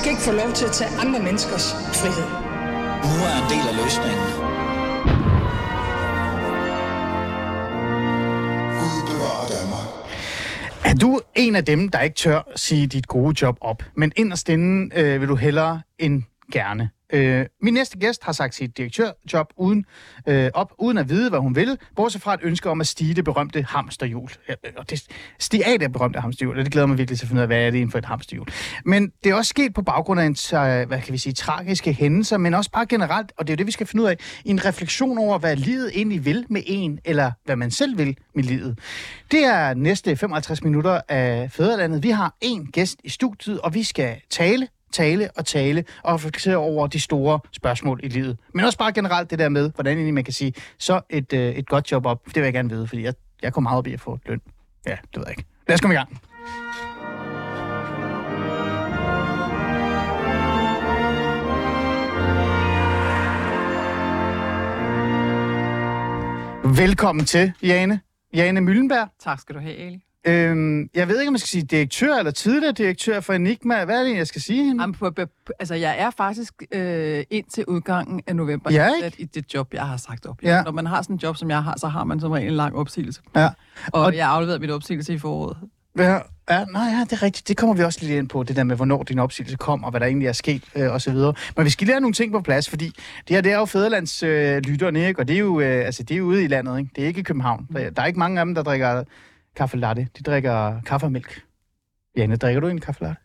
skal ikke få lov til at tage andre menneskers frihed. Nu er en del af løsningen. Er du en af dem, der ikke tør sige dit gode job op, men inderst inde øh, vil du hellere end gerne? Øh, min næste gæst har sagt sit direktørjob uden, øh, op, uden at vide, hvad hun vil, bortset fra et ønske om at stige det berømte hamsterhjul. Øh, og det, stige af det berømte hamsterhjul, og det glæder mig virkelig til at finde ud af, hvad er det inden for et hamsterhjul. Men det er også sket på baggrund af en, hvad kan vi sige, tragiske hændelser, men også bare generelt, og det er jo det, vi skal finde ud af, en refleksion over, hvad livet egentlig vil med en, eller hvad man selv vil med livet. Det er næste 55 minutter af Fæderlandet. Vi har en gæst i studiet, og vi skal tale tale og tale og reflektere over de store spørgsmål i livet. Men også bare generelt det der med, hvordan egentlig man kan sige, så et, øh, et godt job op. Det vil jeg gerne vide, fordi jeg, jeg kommer meget op i at få løn. Ja, det ved jeg ikke. Lad os komme i gang. Velkommen til, Jane. Jane Møllenberg. Tak skal du have, Ali. Øhm, jeg ved ikke, om jeg skal sige direktør eller tidligere direktør for Enigma. Hvad er det, jeg skal sige hende? Jamen, på, altså, jeg er faktisk øh, indtil udgangen af november Ja, ansat i det job, jeg har sagt op. Ja. Når man har sådan et job, som jeg har, så har man som regel en lang opsigelse. Ja. Og, Og- jeg har afleveret mit opsigelse i foråret. Ja, ja, nej, ja, det er rigtigt. Det kommer vi også lidt ind på, det der med, hvornår din opsigelse kom, og hvad der egentlig er sket, øh, og så videre. Men vi skal lige have nogle ting på plads, fordi det her, det er jo Fæderlands øh, lytterne, ikke? Og det er jo, øh, altså, det er jo ude i landet, ikke? Det er ikke i København. Der, der er ikke mange af dem, der drikker kaffe latte. De drikker kaffe og mælk. Janne, drikker du en kaffe latte?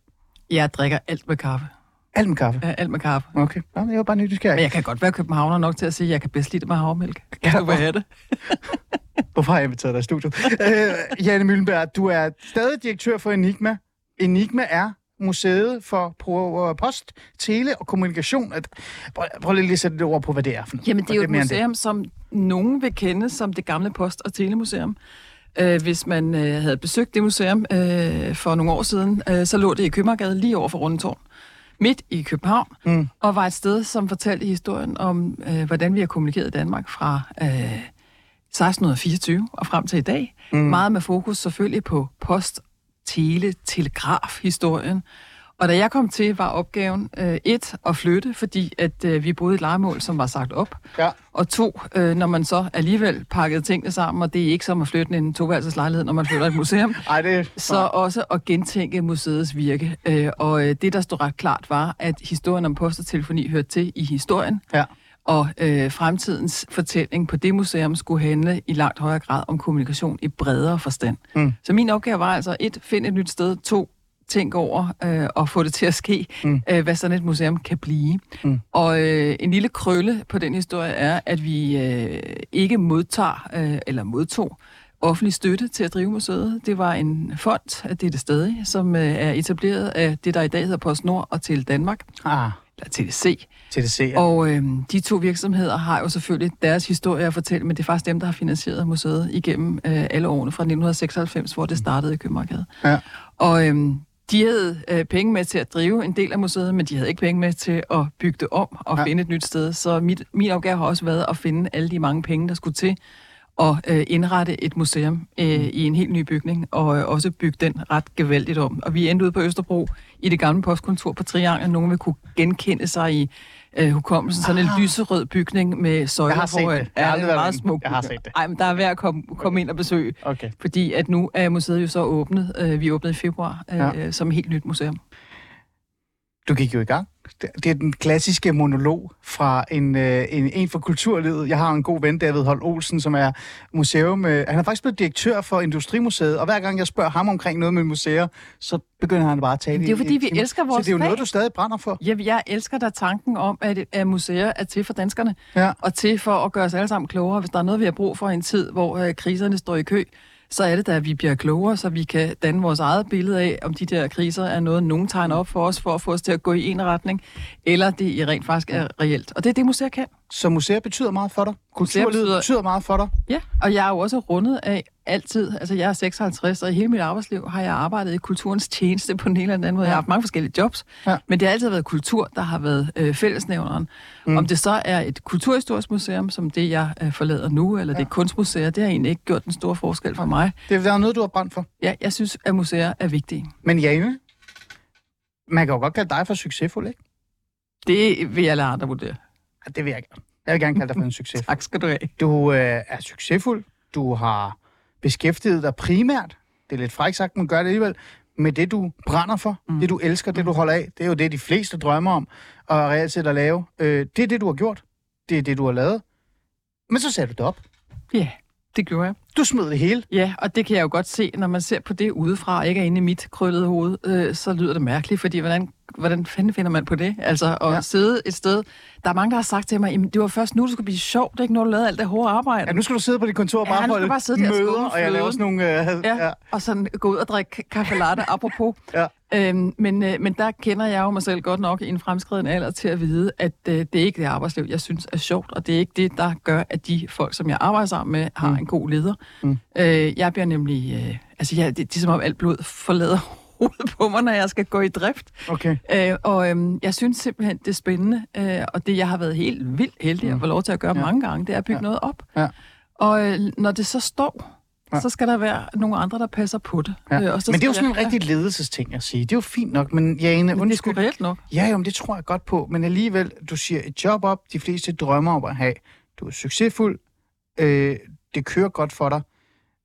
Jeg drikker alt med kaffe. Alt med kaffe. Ja, alt med kaffe. Okay, det er jo bare nyt, Men jeg kan godt være københavner nok til at sige, at jeg kan bedst lide det med. Hvis Ja, du have det. Hvorfor har jeg inviteret dig i studiet? øh, Janne Møllenberg, du er stadig direktør for Enigma. Enigma er museet for post, tele og kommunikation. At, prøv, prøv lige at sætte det ord på, hvad det er for noget. Jamen, det er jo et museum, som nogen vil kende som det gamle post- og telemuseum. Øh, hvis man øh, havde besøgt det museum øh, for nogle år siden, øh, så lå det i Købmagergade lige over for Rundetårn, midt i København, Mm. og var et sted, som fortalte historien om, øh, hvordan vi har kommunikeret i Danmark fra øh, 1624 og frem til i dag. Mm. Meget med fokus selvfølgelig på post, tele, telegraf historien. Og da jeg kom til, var opgaven øh, et at flytte, fordi at øh, vi boede i et legemål, som var sagt op. Ja. Og to, øh, når man så alligevel pakkede tingene sammen, og det er ikke som at flytte en toværelseslejlighed, når man flytter et museum, Ej, det er... så også at gentænke museets virke. Øh, og øh, det, der stod ret klart, var, at historien om post og telefoni hørte til i historien, Ja. og øh, fremtidens fortælling på det museum skulle handle i langt højere grad om kommunikation i bredere forstand. Mm. Så min opgave var altså et, finde et nyt sted, to, tænke over øh, og få det til at ske, Mm. øh, hvad sådan et museum kan blive. Mm. Og øh, en lille krølle på den historie er, at vi øh, ikke modtager, øh, eller modtog, offentlig støtte til at drive museet. Det var en fond, det er det stadig, som øh, er etableret af det, der i dag hedder PostNord og til Danmark, Ah, eller TDC. TDC. Ja. Og øh, de to virksomheder har jo selvfølgelig deres historie at fortælle, men det er faktisk dem, der har finansieret museet igennem øh, alle årene fra 1996, hvor det startede i København. Ja. Og øh, de havde øh, penge med til at drive en del af museet, men de havde ikke penge med til at bygge det om og Ja. finde et nyt sted. Så mit, min opgave har også været at finde alle de mange penge, der skulle til og øh, indrette et museum øh, i en helt ny bygning, og øh, også bygge den ret gevaldigt om. Og vi endte ude på Østerbro i det gamle postkontor på Triangel. Nogen vil kunne genkende sig i øh, hukommelsen. Sådan en Ah. lyserød bygning med søjler Jeg foran. det. Jeg har aldrig er meget smukt. Jeg har set det. Ej, men der er værd at komme, komme ind og besøge, Okay. fordi at nu er museet jo så åbnet. Øh, vi åbnede i februar øh, Ja. som et helt nyt museum. Du gik jo i gang. Det er den klassiske monolog fra en, øh, en, en fra kulturlivet. Jeg har en god ven, David Holt Olsen, som er museum. Øh, han er faktisk blevet direktør for Industrimuseet, og hver gang jeg spørger ham omkring noget med museer, så begynder han bare at tale Men det er jo fordi, vi i- elsker vores Så det er jo noget, du stadig brænder for. Jeg, jeg elsker da tanken om, at, at museer er til for danskerne, Ja. og til for at gøre os alle sammen klogere. Hvis der er noget, vi har brug for i en tid, hvor øh, kriserne står i kø, så er det da, at vi bliver klogere, så vi kan danne vores eget billede af, om de der kriser er noget, nogen tegner op for os, for at få os til at gå i en retning, eller det i rent faktisk er reelt. Og det er det, museer kan. Så museer betyder meget for dig. Kulturlivet betyder... betyder- betyder meget for dig. Ja, og jeg er jo også rundet af altid, altså jeg er 56, og i hele mit arbejdsliv har jeg arbejdet i kulturens tjeneste på en eller anden måde. Jeg har haft mange forskellige jobs, Ja. men det har altid været kultur, der har været øh, fællesnævneren. Mm. Om det så er et kulturhistorisk museum, som det jeg øh, forlader nu, eller ja. det er kunstmuseer, det har egentlig ikke gjort den store forskel for mig. Det er der er noget, du har brændt for. Ja, jeg synes, at museer er vigtige. Men Jane, man kan jo godt kalde dig for succesfuld, ikke? Det vil jeg lade andre vurdere. Ja, det vil jeg gerne. Jeg vil gerne kalde dig for en succes. Tak skal du have. Du øh, er succesfuld. Du har beskæftiget dig primært, det er lidt frækt sagt, men gør det alligevel, med det, du brænder for, mm. det, du elsker, det, du holder af. Det er jo det, de fleste drømmer om at reelt set at lave. Øh, det er det, du har gjort. Det er det, du har lavet. Men så satte du det op. Ja, det gjorde jeg. Du smed det hele. Ja, og det kan jeg jo godt se, når man ser på det udefra, ikke er inde i mit krøllede hoved, øh, så lyder det mærkeligt, fordi hvordan, hvordan fanden finder man på det? Altså at Ja. ja. sidde et sted. Der er mange, der har sagt til mig, "Jamen, det var først nu, det skulle blive sjovt, det er ikke når du lavede alt det hårde arbejde. Ja, nu skal du sidde på dit kontor og Ja, bare skal holde bare sidde der og møder, skumme og jeg laver sådan nogle... Øh, Ja, og sådan gå ud og drikke kaffe latte, apropos. Ja. Øhm, men, øh, men der kender jeg jo mig selv godt nok i en fremskreden alder til at vide, at øh, det er ikke det arbejdsliv, jeg synes er sjovt, og det er ikke det, der gør, at de folk, som jeg arbejder sammen med, har mm. en god leder. Mm. Øh, jeg bliver nemlig... Øh, altså, jeg, det, det er som om alt blod forlader hovedet på mig, når jeg skal gå i drift. Okay. Øh, og øhm, jeg synes simpelthen, det er spændende, øh, og det, jeg har været helt vildt heldig at få lov til at gøre Ja. mange gange, det er at bygge ja. noget op. Ja. Og øh, når det så står, Ja. så skal der være nogle andre, der passer på det. Ja. Øh, og så Men det er jo sådan en jeg- rigtig ledelsesting at sige. Det er jo fint nok, men Jane, Ja, men det er undskyld. reelt nok. Ja, jo, men det tror jeg godt på. Men alligevel, du siger et job op, de fleste drømmer om at have. Du er succesfuld, øh, det kører godt for dig,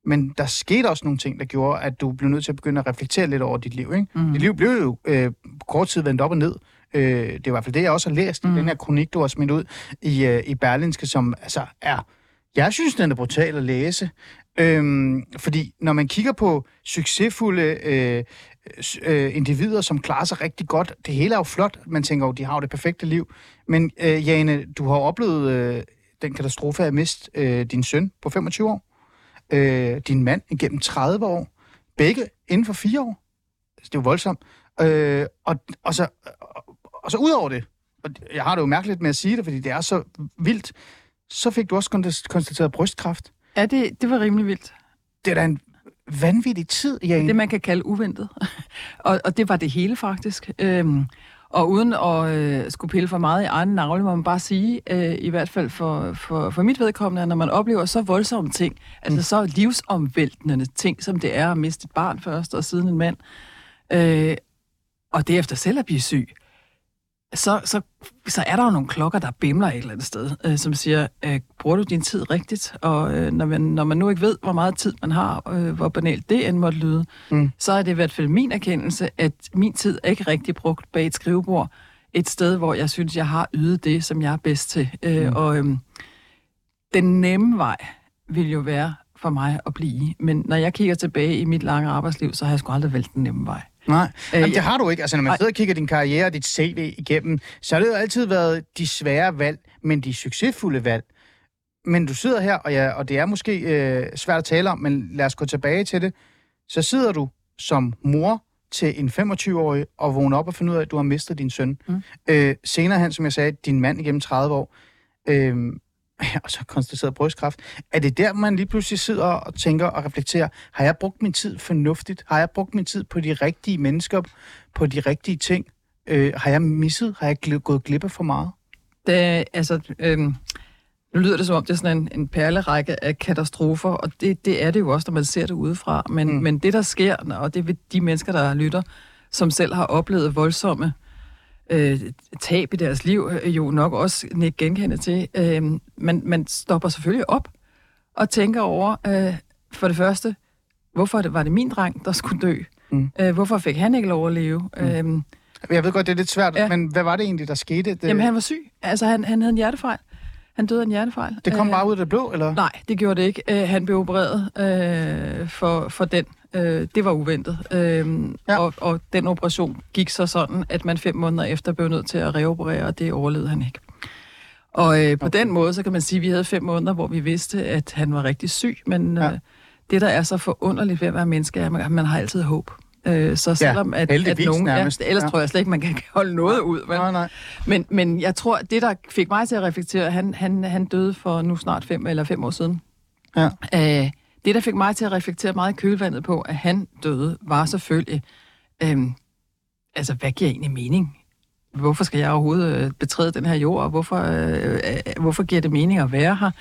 men der skete også nogle ting, der gjorde, at du blev nødt til at begynde at reflektere lidt over dit liv. Ikke? Mm. Mhm. Dit liv blev jo øh, kort tid vendt op og ned. Øh, det er i hvert fald det, jeg også har læst mm. i Mhm. den her kronik, du har smidt ud i, øh, i Berlinske, som altså er... Jeg synes, den er brutal at læse. Øhm, fordi når man kigger på succesfulde øh, øh, individer, som klarer sig rigtig godt, det hele er jo flot. Man tænker jo, de har jo det perfekte liv. Men øh, Jane, du har jo oplevet øh, den katastrofe at miste øh, din søn på 25 år. Øh, din mand igennem 30 år. Begge inden for fire år. Altså, det er jo voldsomt. Øh, og, og, så, og, og så ud over det, og jeg har det jo mærkeligt med at sige det, fordi det er så vildt, så fik du også konstateret brystkræft. Ja, det, det var rimelig vildt. Det er da en vanvittig tid, Jane. Det, man kan kalde uventet. og, og det var det hele, faktisk. Øhm, og uden at øh, skulle pille for meget i egen navle, må man bare sige, øh, i hvert fald for, for, for mit vedkommende, at når man oplever så voldsomme ting, altså Mm. så livsomvæltende ting, som det er at miste et barn først, og siden en mand, øh, og derefter selv at blive syg, så, så, så er der jo nogle klokker, der bimler et eller andet sted, øh, som siger, øh, bruger du din tid rigtigt? Og øh, når, man, når man nu ikke ved, hvor meget tid man har, øh, hvor banalt det end måtte lyde, Mm. så er det i hvert fald min erkendelse, at min tid er ikke rigtig brugt bag et skrivebord. Et sted, hvor jeg synes, jeg har ydet det, som jeg er bedst til. Øh, Mm. Og øhm, den nemme vej vil jo være for mig at blive. Men når jeg kigger tilbage i mit lange arbejdsliv, så har jeg sgu aldrig valgt den nemme vej. Nej, Øh, Jamen, det ja. har du ikke. Altså, når man sidder og kigger din karriere og dit CV igennem, så har det jo altid været de svære valg, men de succesfulde valg. Men du sidder her, og, ja, og det er måske øh, svært at tale om, men lad os gå tilbage til det. Så sidder du som mor til en 25-årig og vågner op og finder ud af, at du har mistet din søn. Mm. Øh, senere hen, som jeg sagde, din mand igennem 30 år, øh, og så konstateret brystkræft. Er det der, man lige pludselig sidder og tænker og reflekterer, har jeg brugt min tid fornuftigt? Har jeg brugt min tid på de rigtige mennesker, på de rigtige ting? Øh, har jeg misset? Har jeg gl- gået glip af for meget? Det, altså, øhm, nu lyder det som om, det er sådan en, en perlerække af katastrofer, og det, det er det jo også, når man ser det udefra. Men, Mm. men det, der sker, og det er de mennesker, der lytter, som selv har oplevet voldsomme øh, tab i deres liv, øh, jo nok også ikke genkende til. Øh, man, man stopper selvfølgelig op og tænker over, øh, for det første, hvorfor var det min dreng, der skulle dø? Mm. Øh, hvorfor fik han ikke lov at leve? Mm. Øh, Jeg ved godt, det er lidt svært. Ja. men hvad var det egentlig, der skete? Det, Jamen, han var syg. Altså, han, han havde en hjertefejl. Han døde af en hjertefejl. det kom Øh, bare ud af det blå, eller? Nej, det gjorde det ikke. Øh, han blev opereret øh, for, for den. Øh, det var uventet. Øh, Ja. ja. og, og den operation gik så sådan, at man fem måneder efter blev nødt til at reoperere, og det overlevede han ikke. Og øh, på Okay. den måde, så kan man sige, at vi havde fem måneder, hvor vi vidste, at han var rigtig syg. Men Ja. øh, det, der er så forunderligt ved at være menneske, er, at man har altid håb. Øh, så selvom at, at heldigvis nogen... nærmest. Ja, ellers Ja. ja. tror jeg slet ikke, man kan holde noget ud. Men, Nej, nej. men, men jeg tror, det der fik mig til at reflektere, han, han, han døde for nu snart fem eller fem år siden. Ja. Øh, det, der fik mig til at reflektere meget i kølvandet på, at han døde, var selvfølgelig, øh, altså hvad giver egentlig mening? Hvorfor skal jeg overhovedet øh, betræde den her jord, og hvorfor, øh, øh, hvorfor giver det mening at være her?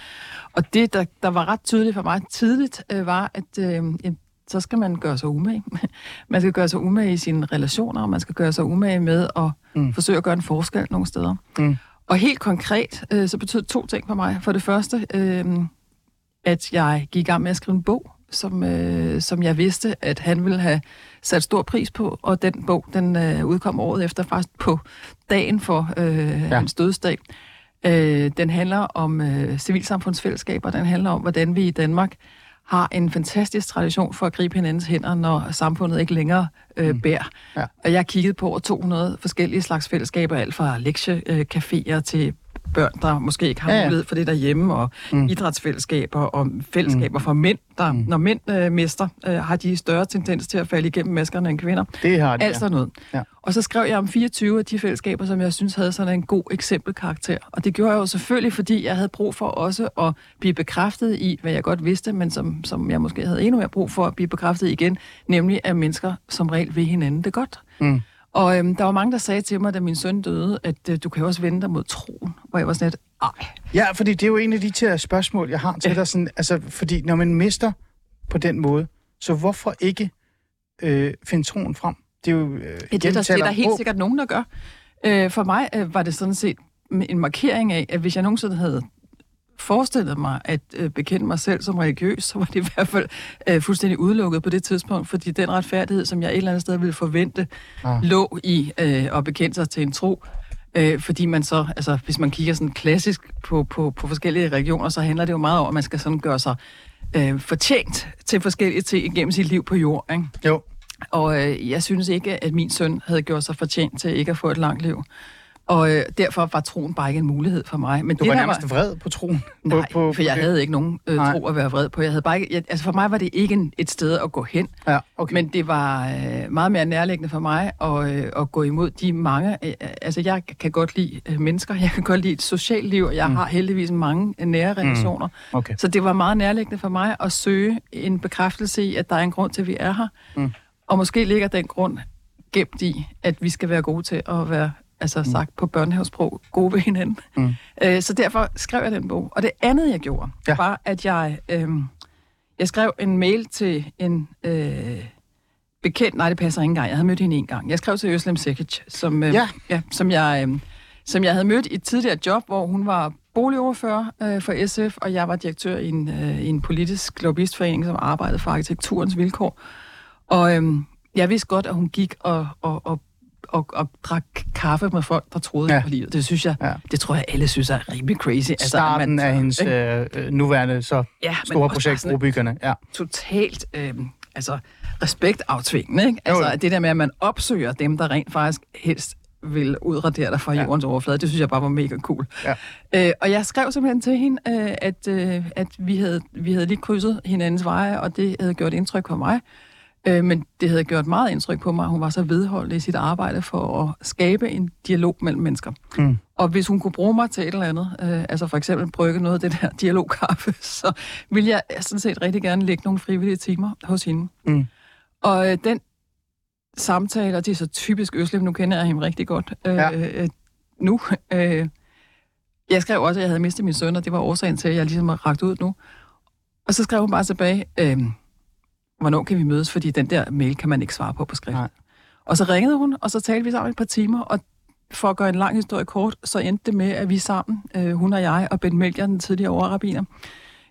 Og det, der, der var ret tydeligt for mig tidligt, øh, var, at øh, så skal man gøre sig umage. man skal gøre sig umage i sine relationer, og man skal gøre sig umage med at mm. forsøge at gøre en forskel nogle steder. Mm. Og helt konkret, øh, så betød to ting for mig. For det første, øh, at jeg gik i gang med at skrive en bog, som, øh, som jeg vidste, at han ville have sat stor pris på, og den bog, den øh, udkom året efter, faktisk på dagen for øh, ja. hans dødsdag. Øh, den handler om øh, civilsamfundsfællesskaber, den handler om, hvordan vi i Danmark har en fantastisk tradition for at gribe hinandens hænder, når samfundet ikke længere øh, mm. bærer. Ja. Og jeg kiggede på over 200 forskellige slags fællesskaber, alt fra lektiecaféer til børn, der måske ikke har ja, ja. mulighed for det derhjemme, og mm. idrætsfællesskaber og fællesskaber mm. for mænd, der, mm. når mænd øh, mister, øh, har de større tendens til at falde igennem maskerne end kvinder. Det har de, Altså ja. noget. Ja. Og så skrev jeg om 24 af de fællesskaber, som jeg synes havde sådan en god eksempelkarakter. Og det gjorde jeg jo selvfølgelig, fordi jeg havde brug for også at blive bekræftet i, hvad jeg godt vidste, men som, som jeg måske havde endnu mere brug for at blive bekræftet igen, nemlig at mennesker som regel vil hinanden det godt. Mm. Og øhm, der var mange, der sagde til mig, da min søn døde, at øh, du kan også vende dig mod troen. Hvor jeg var sådan lidt, ej. Ja, fordi det er jo en af de til spørgsmål, jeg har til ja. dig. Sådan, altså, fordi når man mister på den måde, så hvorfor ikke øh, finde troen frem? Det er jo øh, ja, det, er der, det er der helt sikkert nogen, der gør. Øh, for mig øh, var det sådan set en markering af, at hvis jeg nogensinde havde forestillet mig at øh, bekende mig selv som religiøs, så var det i hvert fald øh, fuldstændig udelukket på det tidspunkt, fordi den retfærdighed, som jeg et eller andet sted ville forvente, ah. lå i øh, at bekende sig til en tro. Øh, fordi man så, altså hvis man kigger sådan klassisk på, på, på forskellige regioner, så handler det jo meget om, at man skal sådan gøre sig øh, fortjent til forskellige ting gennem sit liv på jord. Ikke? Jo. Og øh, jeg synes ikke, at min søn havde gjort sig fortjent til ikke at få et langt liv. Og øh, derfor var troen bare ikke en mulighed for mig. Men du det var nærmest var... vred på troen? Nej, på, på, for jeg det. havde ikke nogen øh, tro at være vred på. Jeg havde bare ikke, jeg, altså for mig var det ikke en, et sted at gå hen. Ja, okay. Men det var øh, meget mere nærliggende for mig at, øh, at gå imod de mange... Øh, altså jeg kan godt lide øh, mennesker, jeg kan godt lide et socialt liv, og jeg mm. har heldigvis mange øh, nære mm. relationer. Mm. Okay. Så det var meget nærliggende for mig at søge en bekræftelse i, at der er en grund til, at vi er her. Mm. Og måske ligger den grund gemt i, at vi skal være gode til at være altså mm. sagt på børnehavesprog, gode ved hinanden. Mm. Øh, så derfor skrev jeg den bog. Og det andet, jeg gjorde, ja. var, at jeg, øh, jeg skrev en mail til en øh, bekendt, nej, det passer ikke engang, jeg havde mødt hende en gang. Jeg skrev til Øslem Sekic, som, øh, ja. Ja, som, jeg, øh, som jeg havde mødt i et tidligere job, hvor hun var boligoverfører øh, for SF, og jeg var direktør i en, øh, i en politisk lobbyistforening, som arbejdede for arkitekturens vilkår. Og øh, jeg vidste godt, at hun gik og, og, og og, og drak kaffe med folk, der troede ja. på livet. Det synes jeg, ja. det tror jeg alle synes er rimelig crazy. Altså, Starten man, af hendes øh, øh, nuværende så ja, store projekt, Brobyggerne. Ja. Totalt, øh, altså respektaftvingende, ikke? Altså jo. det der med, at man opsøger dem, der rent faktisk helst vil udradere dig fra ja. jordens overflade. Det synes jeg bare var mega cool. Ja. Øh, og jeg skrev simpelthen til hende, øh, at, øh, at vi, havde, vi havde lige krydset hinandens veje, og det havde gjort indtryk på mig. Øh, men det havde gjort meget indtryk på mig, at hun var så vedholdt i sit arbejde for at skabe en dialog mellem mennesker. Mm. Og hvis hun kunne bruge mig til et eller andet, øh, altså for eksempel brygge noget af det der dialogkaffe, så ville jeg sådan set rigtig gerne lægge nogle frivillige timer hos hende. Mm. Og øh, den samtale, og det er så typisk Øslem, nu kender jeg hende rigtig godt øh, ja. øh, nu. Øh, jeg skrev også, at jeg havde mistet min søn, og det var årsagen til, at jeg ligesom har ragt ud nu. Og så skrev hun bare tilbage, øh, hvornår kan vi mødes, fordi den der mail kan man ikke svare på på skrift. Nej. Og så ringede hun, og så talte vi sammen et par timer, og for at gøre en lang historie kort, så endte det med, at vi sammen, øh, hun og jeg og Ben Melchior, den tidligere overrabiner,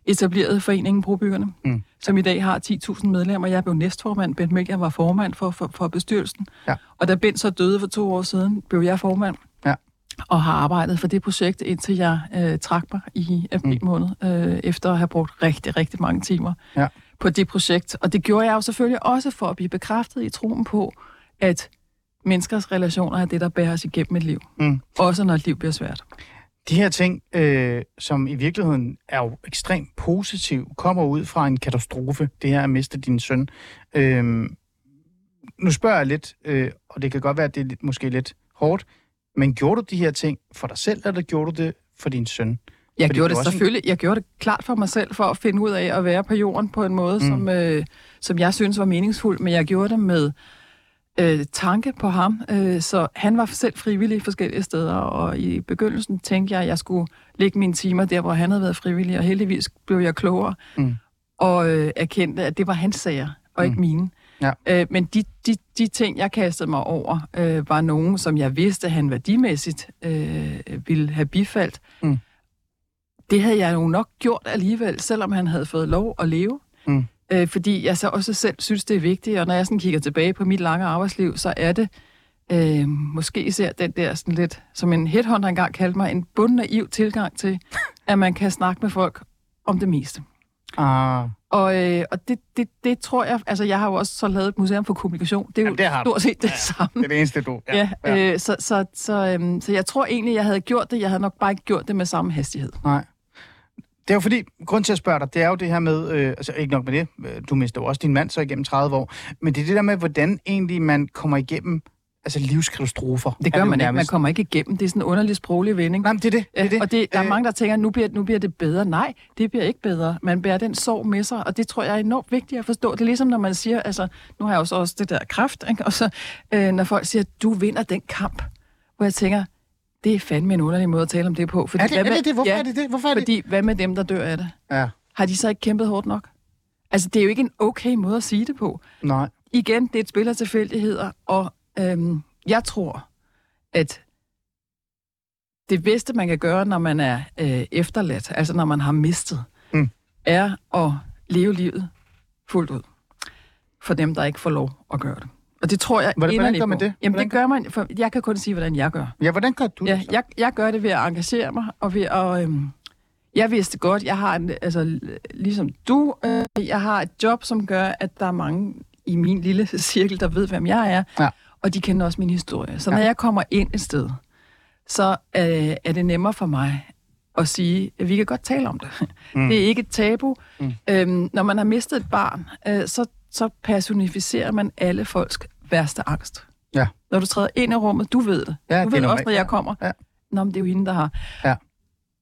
etablerede foreningen Brobyggerne, mm. som i dag har 10.000 medlemmer. Jeg blev næstformand, Ben Melchior var formand for, for, for bestyrelsen. Ja. Og da Ben så døde for to år siden, blev jeg formand. Ja. Og har arbejdet for det projekt, indtil jeg øh, trak mig i april mm. måned, øh, efter at have brugt rigtig, rigtig mange timer. Ja på det projekt. Og det gjorde jeg jo selvfølgelig også for at blive bekræftet i troen på, at menneskers relationer er det, der bærer os igennem et liv. Mm. Også når et liv bliver svært. De her ting, øh, som i virkeligheden er jo ekstremt positiv, kommer ud fra en katastrofe. Det her at miste din søn. Øh, nu spørger jeg lidt, øh, og det kan godt være, at det er lidt, måske lidt hårdt, men gjorde du de her ting for dig selv, eller gjorde du det for din søn? Jeg gjorde det selvfølgelig. En... Jeg gjorde det klart for mig selv, for at finde ud af at være på jorden på en måde, mm. som, øh, som jeg synes var meningsfuld, men jeg gjorde det med øh, tanke på ham. Øh, så han var selv frivillig forskellige steder, og i begyndelsen tænkte jeg, at jeg skulle lægge mine timer der, hvor han havde været frivillig, og heldigvis blev jeg klogere. Mm. Og øh, erkendte, at det var hans sager. og ikke mine. Ja. Øh, men de, de, de ting, jeg kastede mig over, øh, var nogen, som jeg vidste, han værdimæssigt øh, ville have bifaldt. Mm. Det havde jeg jo nok gjort alligevel, selvom han havde fået lov at leve. Mm. Øh, fordi jeg så også selv synes, det er vigtigt, og når jeg sådan kigger tilbage på mit lange arbejdsliv, så er det øh, måske især den der sådan lidt, som en headhunter engang kaldte mig, en bundnaiv tilgang til, at man kan snakke med folk om det meste. Ah, Og, øh, og det, det, det tror jeg, altså jeg har jo også så lavet et museum for kommunikation, det er jo Jamen, det har du. stort set det det samme. er det eneste, du... Ja, ja. Øh, så, så, så, øhm, så jeg tror egentlig, jeg havde gjort det, jeg havde nok bare ikke gjort det med samme hastighed. Nej. Det er jo fordi, grund til at spørge dig, det er jo det her med, øh, altså ikke nok med det, øh, du mister jo også din mand så igennem 30 år, men det er det der med, hvordan egentlig man kommer igennem altså livskatastrofer. Det gør jo man ikke, man kommer ikke igennem. Det er sådan en underlig sproglig vending. Nej, men det er det. det, er det. og det, der er Øh, mange, der tænker, nu bliver, nu bliver det bedre. Nej, det bliver ikke bedre. Man bærer den sorg med sig, og det tror jeg er enormt vigtigt at forstå. Det er ligesom, når man siger, altså, nu har jeg også, også det der kræft, ikke? og så øh, når folk siger, du vinder den kamp, hvor jeg tænker, det er fandme en underlig måde at tale om det på. Fordi, Er det, hvad er med- det det? Hvorfor ja, er det det? Hvorfor er det? Fordi, hvad med dem, der dør af det? Ja, Har de så ikke kæmpet hårdt nok? Altså, det er jo ikke en okay måde at sige det på. nej. igen, det er et spil af tilfældigheder, og øhm, jeg tror, at det bedste, man kan gøre, når man er øh, efterladt, altså når man har mistet, Mm. er at leve livet fuldt ud. For dem, der ikke får lov at gøre det. Og det tror jeg Hvordan- hvordan gør man på. det? Jamen Hvordan det gør man, for jeg kan kun sige, hvordan jeg gør. Ja, hvordan gør du Ja, det så? jeg, jeg gør det ved at engagere mig, og ved at... Øhm, jeg vidste godt, jeg har en, altså, ligesom du, øh, jeg har et job, som gør, at der er mange i min lille cirkel, der ved, hvem jeg er, Ja. og de kender også min historie. Så Ja. når jeg kommer ind et sted, så øh, er det nemmere for mig at sige, at vi kan godt tale om det. Mm. Det er ikke et tabu. Mm. Øhm, når man har mistet et barn, øh, så, så personificerer man alle folks værste angst. Ja. Når du træder ind i rummet, du ved det. Ja, det du ved også, normalt. når jeg kommer. Ja. Nå, men det er jo hende, der har. Ja.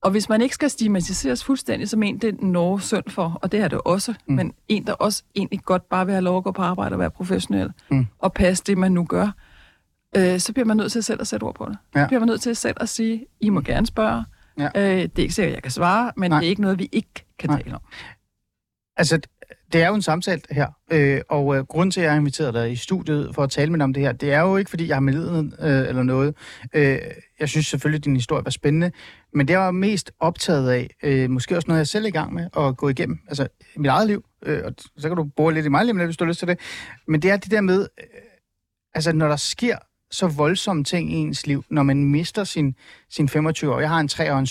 Og hvis man ikke skal stigmatiseres fuldstændig som en, det er Norge synd for, og det er det også, mm. men en, der også egentlig godt bare vil have lov at gå på arbejde og være professionel, Mm. og passe det, man nu gør, øh, så bliver man nødt til selv at sætte ord på det. Ja. Så bliver man nødt til selv at sige, I må gerne spørge. Ja. Øh, det er ikke sikkert, jeg kan svare, men Nej. det er ikke noget, vi ikke kan Nej. tale om. Altså, det er jo en samtale her, øh, og øh, grunden til, at jeg har inviteret dig i studiet for at tale med dig om det her, det er jo ikke, fordi jeg har med øh, eller noget. Øh, jeg synes selvfølgelig, at din historie var spændende, men det jeg var mest optaget af, øh, måske også noget, jeg selv er i gang med at gå igennem, altså i mit eget liv, øh, og så kan du bore lidt i mig lige hvis du har lyst til det, men det er det der med, øh, altså når der sker så voldsomme ting i ens liv, når man mister sin, sin 25 år. Jeg har en 3- og en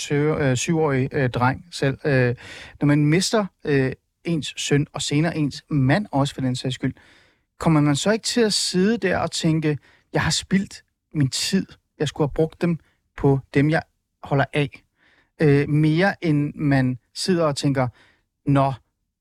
7-årig øh, øh, dreng selv. Øh, når man mister øh, ens søn, og senere ens mand også for den sags skyld, kommer man så ikke til at sidde der og tænke, jeg har spildt min tid, jeg skulle have brugt dem på dem, jeg holder af, øh, mere end man sidder og tænker, nå,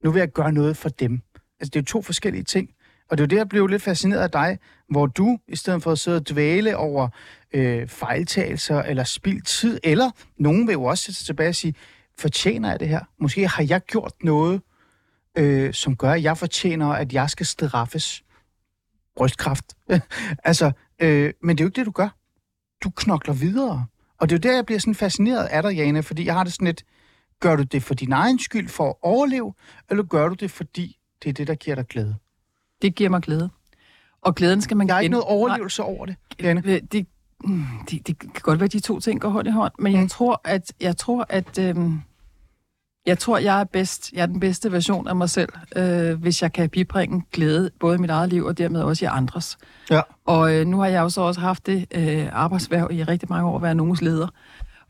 nu vil jeg gøre noget for dem. Altså, det er jo to forskellige ting. Og det er jo det, jeg blev lidt fascineret af dig, hvor du, i stedet for at sidde og dvæle over øh, fejltagelser eller spild tid, eller nogen vil jo også sætte sig tilbage og sige, fortjener jeg det her? Måske har jeg gjort noget, øh, som gør, at jeg fortjener, at jeg skal straffes. Brystkræft. altså, øh, men det er jo ikke det, du gør. Du knokler videre. Og det er jo der, jeg bliver sådan fascineret af dig, Jane, fordi jeg har det sådan lidt, gør du det for din egen skyld for at overleve, eller gør du det, fordi det er det, der giver dig glæde? Det giver mig glæde. Og glæden skal man Der er ikke noget overlevelse over det, Jane. Øh, Det, mm, det, det kan godt være, at de to ting går hånd i hånd, men jeg Mm. tror, at jeg tror, at øhm, jeg tror, jeg er bedst. Jeg er den bedste version af mig selv, øh, hvis jeg kan bibringe glæde både i mit eget liv og dermed også i andres. Ja. Og øh, nu har jeg jo så også haft det øh, arbejdsværv i rigtig mange år at være nogens leder.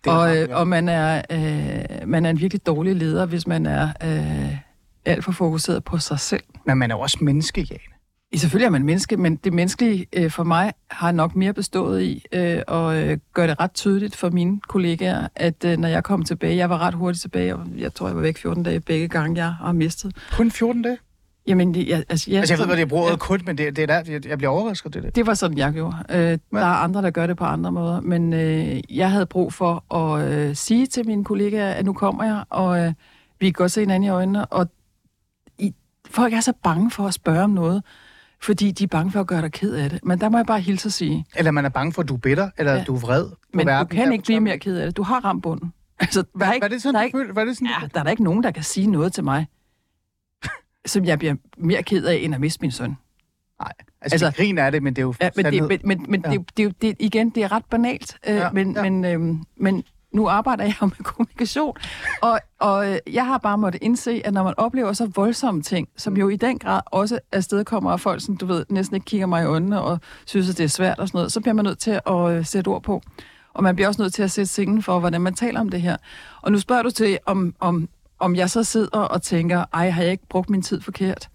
Det er og, øh, og man er øh, man er en virkelig dårlig leder, hvis man er øh, alt for fokuseret på sig selv. Men man er også menneske, Jane. I selvfølgelig er man menneske, men det menneskelige øh, for mig har nok mere bestået i øh, at øh, gøre det ret tydeligt for mine kollegaer, at øh, når jeg kom tilbage, jeg var ret hurtigt tilbage, og jeg tror, jeg var væk 14 dage begge gange, jeg har mistet. Kun 14 dage? Jamen, jeg, altså, ja, Altså, jeg ved, hvad det er brugt ja, kun, men det, det er der, jeg, jeg bliver overrasket, det det. det var sådan, jeg gjorde. Øh, der er andre, der gør det på andre måder, men øh, jeg havde brug for at øh, sige til mine kollegaer, at nu kommer jeg, og øh, vi kan godt se hinanden i øjnene, og i, folk er så bange for at spørge om noget, fordi de er bange for at gøre dig ked af det. Men der må jeg bare hilse at sige, Eller man er bange for, at du er bitter, eller Ja. du er vred på Men verden. du kan ikke blive mere ked af det. Du har ramt bunden. Altså, der er Hvad, ikke, hvad er det sådan, der er ikke, er det sådan, ja, der er der ikke nogen, der kan sige noget til mig. som jeg bliver mere ked af, end at miste min søn. Nej, altså, Altså- grin er det, men det er jo Ja, men, sandhed. det, men, men, men Ja. det, det, er det, igen, det er ret banalt. Øh, Ja, men, ja. Men, øh, men nu arbejder jeg jo med kommunikation, og, og øh, jeg har bare måttet indse, at når man oplever så voldsomme ting, som jo i den grad også afstedkommer af folk, som du ved, næsten ikke kigger mig i øjnene og synes, at det er svært og sådan noget, så bliver man nødt til at øh, sætte ord på. Og man bliver også nødt til at sætte scenen for, hvordan man taler om det her. Og nu spørger du til, om, om, om jeg så sidder og tænker, ej, har jeg ikke brugt min tid forkert?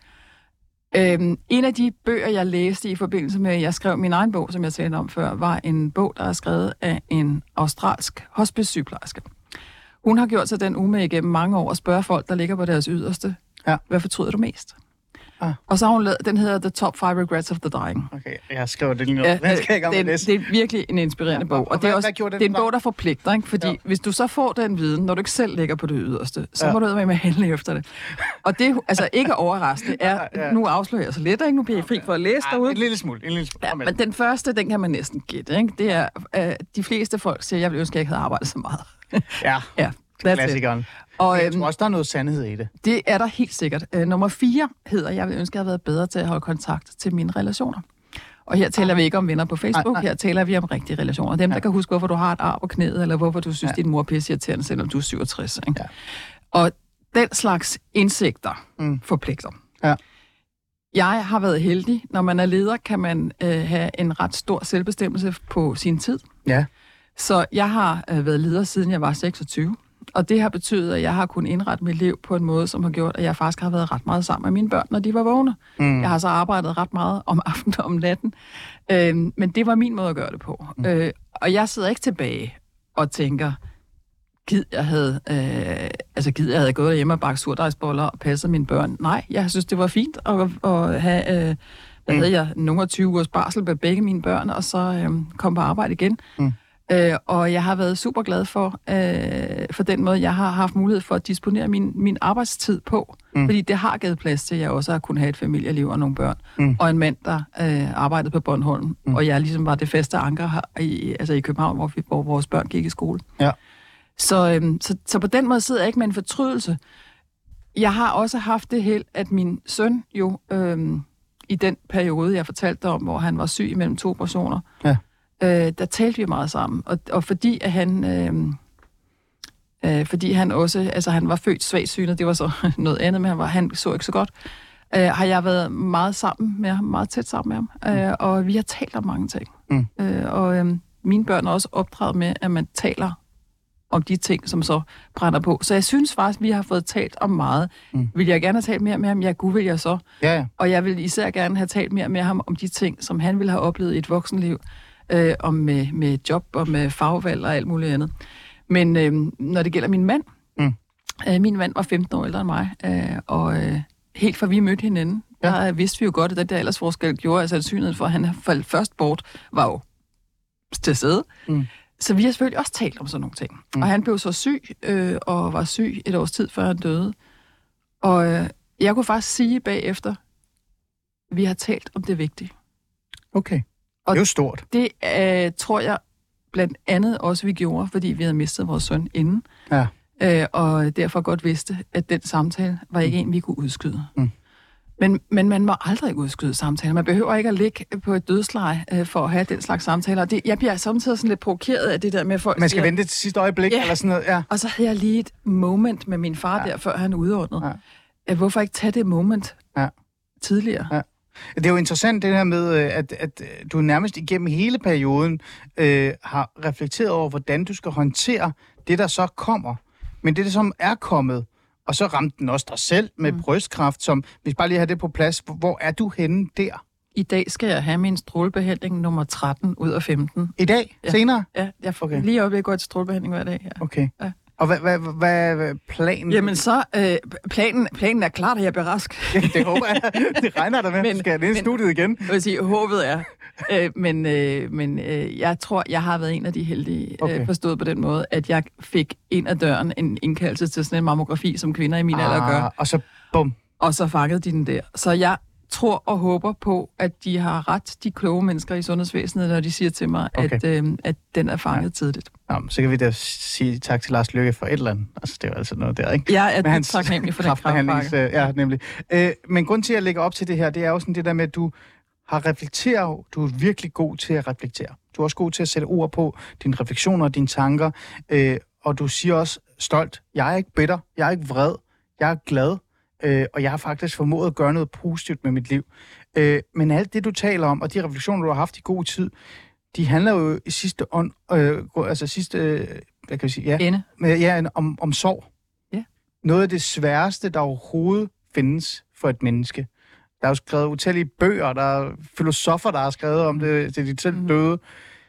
Øhm, en af de bøger, jeg læste i forbindelse med, at jeg skrev min egen bog, som jeg talte om før, var en bog, der er skrevet af en australsk hospice-sygeplejerske. Hun har gjort sig den umage igennem mange år at spørge folk, der ligger på deres yderste, Ja. hvad fortryder du mest? Ah. Og så har hun lavet, den hedder The Top 5 Regrets of the Dying. Okay, jeg skriver det lige nu. Ja, Den skal jeg det, er- er virkelig en inspirerende Ja, bog. og Og det er, hvad- også, hvad det er en bog, der forpligter, ikke? Fordi Ja. ja. hvis du så får den viden, når du ikke selv ligger på det yderste, så Ja. ja. må du ud med at handle efter det. Og det altså ikke overraskende. Er, Ja, ja. Nu afslører jeg så lidt, ikke? Nu bliver jeg fri for at læse Ej, derude. en lille smule, en lille smule. Ja, men den første, den kan man næsten gætte, ikke? Det er, øh, de fleste folk siger, jeg ville ønske, at jeg ikke havde arbejdet så meget. Ja, ja, that's it. Og Jeg øhm, tror også, der er noget sandhed i det. det er der helt sikkert. Øh, nummer fire hedder, jeg ville ønske, at jeg havde været bedre til at holde kontakt til mine relationer. Og her taler vi ikke om venner på Facebook, Nej, nej. her taler vi om rigtige relationer. Dem, der kan huske, hvorfor du har et ar på knæet, eller hvorfor du synes, Ja. din mor er pisseirriterende, selvom du er 67. Ikke? Ja. Og den slags indsigter mm. forpligter. Ja. Jeg har været heldig. Når man er leder, kan man øh, have en ret stor selvbestemmelse på sin tid. Ja. Så jeg har øh, været leder, siden jeg var 26. Og det har betydet, at jeg har kunnet indrette mit liv på en måde, som har gjort, at jeg faktisk har været ret meget sammen med mine børn, når de var vågne. Mm. Jeg har så arbejdet ret meget om aftenen og om natten. Øhm, men det var min måde at gøre det på. Mm. Øh, og jeg sidder ikke tilbage og tænker, gid jeg havde, øh, altså gid jeg havde gået hjemme og bagt surdejsboller og passet mine børn. Nej, jeg synes, det var fint at, at have, øh, hvad Mm. havde jeg, nogle af 20 ugers barsel med begge mine børn, og så øh, komme på arbejde igen. Mm. Øh, og jeg har været super glad for, øh, for den måde, jeg har haft mulighed for at disponere min, min arbejdstid på. Mm. Fordi det har givet plads til, at jeg også har kunnet have et familieliv og nogle børn. Mm. Og en mand, der øh, arbejdede på Bornholm. Mm. Og jeg ligesom var det faste anker her i, altså i København, hvor, vi, hvor vores børn gik i skole. Ja. Så, øhm, så, så på den måde sidder jeg ikke med en fortrydelse. Jeg har også haft det held, at min søn jo øhm, i den periode, jeg fortalte dig om, hvor han var syg imellem to personer, Ja. Øh, der talte vi meget sammen. Og, og fordi at han... Øh, øh, fordi han også, altså han var født svagsynet, det var så noget andet, men han, var, han så ikke så godt, øh, har jeg været meget sammen med ham, meget tæt sammen med ham, øh, og vi har talt om mange ting. Mm. Øh, og øh, mine børn er også opdraget med, at man taler om de ting, som så brænder på. Så jeg synes faktisk, vi har fået talt om meget. Mm. Mm. Vil jeg gerne have talt mere med ham? Ja, gud vil jeg så. Ja, ja. Og jeg vil især gerne have talt mere med ham om de ting, som han ville have oplevet i et voksenliv, øh, om med, med job og med fagvalg og alt muligt andet. Men øh, når det gælder min mand, Mm. øh, min mand var 15 år ældre end mig, øh, og øh, helt fra vi mødte hinanden, Ja. der vidste vi jo godt, at den der aldersforskel gjorde, at sandsynligheden for, at han faldt først bort, var jo til stede. Mm. Så vi har selvfølgelig også talt om sådan nogle ting. Mm. Og han blev så syg, øh, og var syg et års tid, før han døde. Og øh, jeg kunne faktisk sige bagefter, vi har talt om det vigtige. Okay. Det Og- er jo stort. Det øh, tror jeg blandt andet også, vi gjorde, fordi vi havde mistet vores søn inden. Ja. Øh, og derfor godt vidste, at den samtale var ikke en, vi kunne udskyde. Mm. Men, men man må aldrig udskyde samtaler. Man behøver ikke at ligge på et dødsleje øh, for at have den slags samtaler. Det, jeg bliver samtidig sådan lidt provokeret af det der med, at folk Man skal siger, vente til sidste øjeblik, Ja. eller sådan noget. Ja. Og så havde jeg lige et moment med min far Ja. der, før han udordnede. Ja. Ja. Hvorfor ikke tage det moment Ja. tidligere? Ja. Det er jo interessant det her med, øh, at, at øh, du nærmest igennem hele perioden øh, har reflekteret over, hvordan du skal håndtere det, der så kommer. Men det, der som er kommet, og så ramte den også dig selv med mm. brystkræft, som, hvis bare lige har det på plads, hvor- er du henne der? I dag skal jeg have min strålebehandling nummer 13 ud af 15. I dag? Ja. Senere? Ja, jeg får Okay. lige i øjeblikket går til strålebehandling hver dag. Ja. Okay. Ja. Og hvad, hvad, hvad, hvad planen? Jamen så, øh, planen, planen er klart, at jeg bliver rask. Ja, det håber jeg. Det regner der med, men, skal ind i studiet igen. Jeg vil sige, håbet er. Øh, men øh, men øh, jeg tror, jeg har været en af de heldige, Okay. øh, forstået på den måde, at jeg fik ind ad døren en indkaldelse til sådan en mammografi, som kvinder i min alder gør. Ah, og så bum. Og så fangede de den der. Så jeg tror og håber på, at de har ret, de kloge mennesker i sundhedsvæsenet, når de siger til mig, Okay. at, øh, at den er fanget ja. tidligt. Nå, så kan vi da sige tak til Lars Lykke for et eller andet. Altså, det er jo altså noget der, ikke? Jeg er taknemmelig for den kraftpakke. Ja, nemlig. Øh, men grund til, at jeg lægger op til det her, det er jo sådan det der med, at du har reflekteret. Du er virkelig god til at reflektere. Du er også god til at sætte ord på dine refleksioner og dine tanker. Øh, og du siger også stolt, jeg er ikke bitter, jeg er ikke vred, jeg er glad, øh, og jeg har faktisk formået at gøre noget positivt med mit liv. Øh, men alt det, du taler om, og de refleksioner, du har haft i god tid, de handler jo i sidste ånd, øh, altså sidste, øh, hvad kan vi sige, ja, Ende. ja, om, om sorg. Ja. Noget af det sværeste, der overhovedet findes for et menneske. Der er jo skrevet utallige bøger, der er filosofer, der har skrevet om det, til de selv Mhm. døde.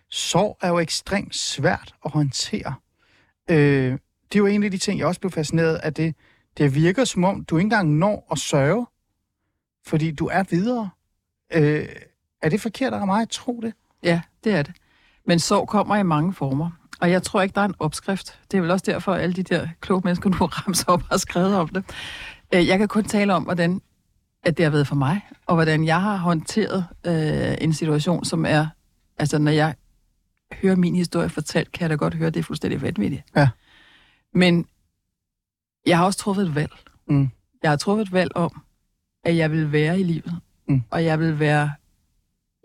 Sorg er jo ekstremt svært at håndtere. Øh, det er jo en af de ting, jeg også blev fascineret af det. Det virker som om, du ikke engang når at sørge, fordi du er videre. Øh, er det forkert af mig at tro det? Ja, det er det. Men sorg kommer i mange former. Og jeg tror ikke, der er en opskrift. Det er vel også derfor, at alle de der kloge mennesker, har ramt op, har skrevet om det. Øh, Jeg kan kun tale om, hvordan at det har været for mig, og hvordan jeg har håndteret øh, en situation, som er... Altså, når jeg hører min historie fortalt, kan jeg da godt høre, at det er fuldstændig vanvittigt. Ja. Men jeg har også truffet et valg. Mm. Jeg har truffet et valg om, at jeg vil være i livet. Mm. Og jeg vil være...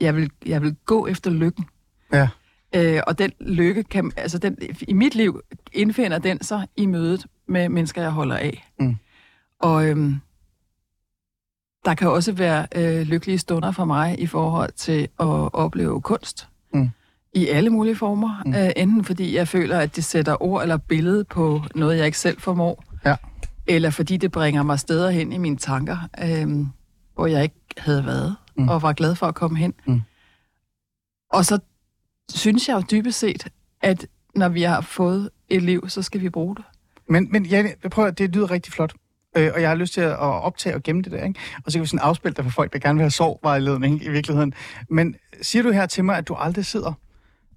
Jeg vil, jeg vil gå efter lykken. Ja. Øh, og den lykke kan, altså den, i mit liv indfinder den sig i mødet med mennesker, jeg holder af. Mm. Og øhm, der kan også være øh, lykkelige stunder for mig i forhold til at opleve kunst. Mm. I alle mulige former. Mm. Øh, enten fordi jeg føler, at det sætter ord eller billede på noget, jeg ikke selv formår. Ja. Eller fordi det bringer mig steder hen i mine tanker, øh, hvor jeg ikke havde været, Mm. og var glad for at komme hen. Mm. Og så synes jeg jo dybest set, at når vi har fået et liv, så skal vi bruge det. Men, men ja, jeg prøver, det lyder rigtig flot. Øh, og jeg har lyst til at optage og gemme det der, ikke? Og så kan vi sådan afspille det for folk, der gerne vil have sovvejledning i virkeligheden. Men siger du her til mig, at du aldrig sidder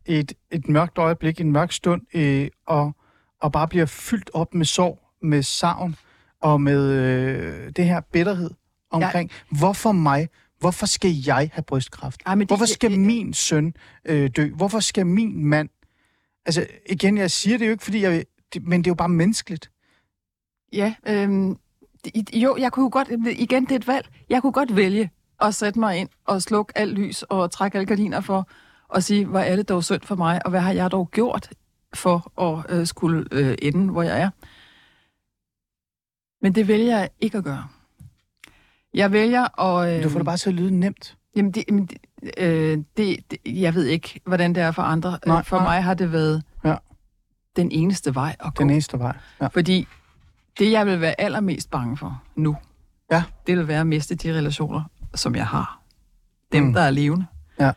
i et, et mørkt øjeblik, en mørk stund, øh, og, og bare bliver fyldt op med sorg, med savn og med øh, det her bitterhed omkring, ja. hvorfor mig? Hvorfor skal jeg have brystkræft? Ej, det- Hvorfor skal det- min søn øh, dø? Hvorfor skal min mand... Altså, igen, jeg siger det jo ikke, fordi jeg... Det, men det er jo bare menneskeligt. Ja, øhm, det- jo, jeg kunne godt, igen, det er et valg. Jeg kunne godt vælge at sætte mig ind og slukke alt lys og trække alle gardiner for og sige, hvor er det dog synd for mig, og hvad har jeg dog gjort for at øh, skulle øh, ende, hvor jeg er. Men det vælger jeg ikke at gøre. Jeg vælger at... Øh, Du får det bare til at lyde nemt. Jamen, det, jamen, det, øh, det, det, jeg ved ikke, hvordan det er for andre. Nej, Nej, for nej. mig har det været Ja. den eneste vej at gå. Den næste vej. Ja. Fordi det, jeg vil være allermest bange for nu, Ja. det vil være at miste de relationer, som jeg har. Dem, mm. der er levende. Ja.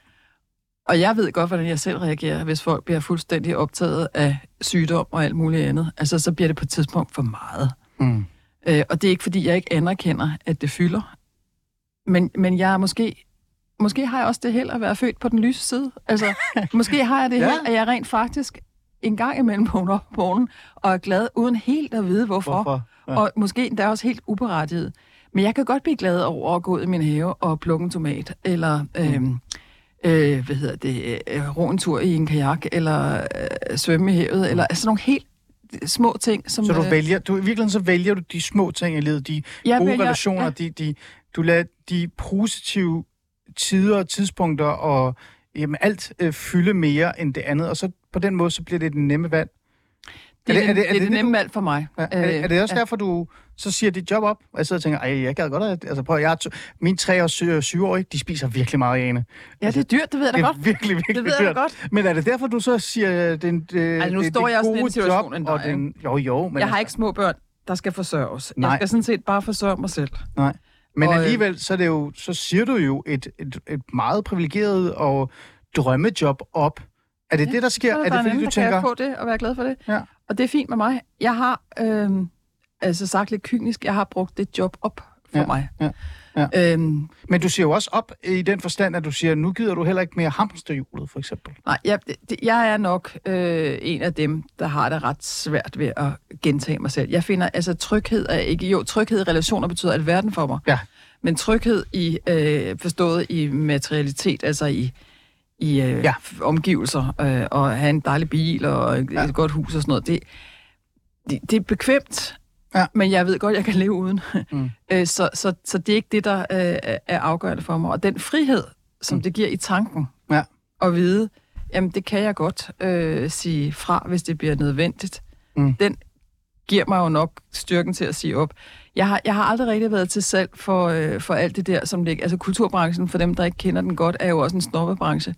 Og jeg ved godt, hvordan jeg selv reagerer, hvis folk bliver fuldstændig optaget af sygdom og alt muligt andet. Altså, så bliver det på et tidspunkt for meget. Mm. Øh, og det er ikke, fordi jeg ikke anerkender, at det fylder. Men, men jeg er måske... Måske har jeg også det held at være født på den lyse side. Altså, måske har jeg det Ja. held, at jeg rent faktisk en gang imellem vågner op morgenen og er glad, uden helt at vide, hvorfor. Hvorfor? Ja. Og måske endda også helt uberettiget. Men jeg kan godt blive glad over at gå ud i min have og plukke en tomat, eller øhm, øh, hvad hedder det, øh, ro en tur i en kajak, eller øh, svømme i havet, eller altså nogle helt små ting, som... Så du øh, vælger, du, i virkeligheden så vælger du de små ting i livet, de jeg gode vælger- relationer, ja. de, de, du lader de positive tider og tidspunkter og jamen, alt øh, fylde mere end det andet, og så på den måde, så bliver det den nemme valg. Det er, Er det- er det, er det, det det nemme valg for mig. Ja, er, det, er det også Øh, derfor, du så siger dit job op? Og jeg sidder og tænker, ej, jeg gad godt at... Altså prøv, jeg er mine tre og syv, syvårige, de spiser virkelig meget Ane. Ja, det er dyrt, det ved jeg da Det er godt. virkelig, virkelig Det ved jeg dyrt. godt. Men er det derfor, du så siger, øh, den, det, Altså, nu det, står det jeg også i en gode situation job, og den, Jo, jo, men, Jeg har altså- ikke små børn, der skal forsørges. Nej. Jeg skal sådan set bare forsørge mig selv. Nej. Men Og, øh, alligevel, så, er det jo, så siger du jo et, et, et meget privilegeret og drømmejob op. Er det ja, det, der sker? Så Er der det fordi, anden, du der kan tænker... få det og være glad for det. Ja. Og det er fint med mig. Jeg har, øh, altså sagt lidt kynisk, jeg har brugt det job op for Ja, mig. ja, ja. Øhm, Men du siger jo også op i den forstand, at du siger, nu gider du heller ikke mere hamsterhjulet, for eksempel. nej, jeg, det, jeg er nok øh, en af dem, der har det ret svært ved at gentage mig selv. Jeg finder, altså tryghed er ikke... Jo, tryghed i relationer betyder alverden for mig. Ja. Men tryghed i øh, forstået i materialitet, altså i, i øh, Ja. omgivelser, øh, og have en dejlig bil og et, Ja. godt hus og sådan noget, det, det, det er bekvemt, Ja. men jeg ved godt, jeg kan leve uden. Mm. Øh, så, så, så det er ikke det, der øh, er afgørende for mig. Og den frihed, som Mm. det giver i tanken, Ja. at vide, jamen det kan jeg godt øh, sige fra, hvis det bliver nødvendigt, Mm. den giver mig jo nok styrken til at sige op. Jeg har, jeg har aldrig rigtig været til salg for, øh, for alt det der, som ligger... Altså kulturbranchen, for dem, der ikke kender den godt, er jo også en snobbebranche.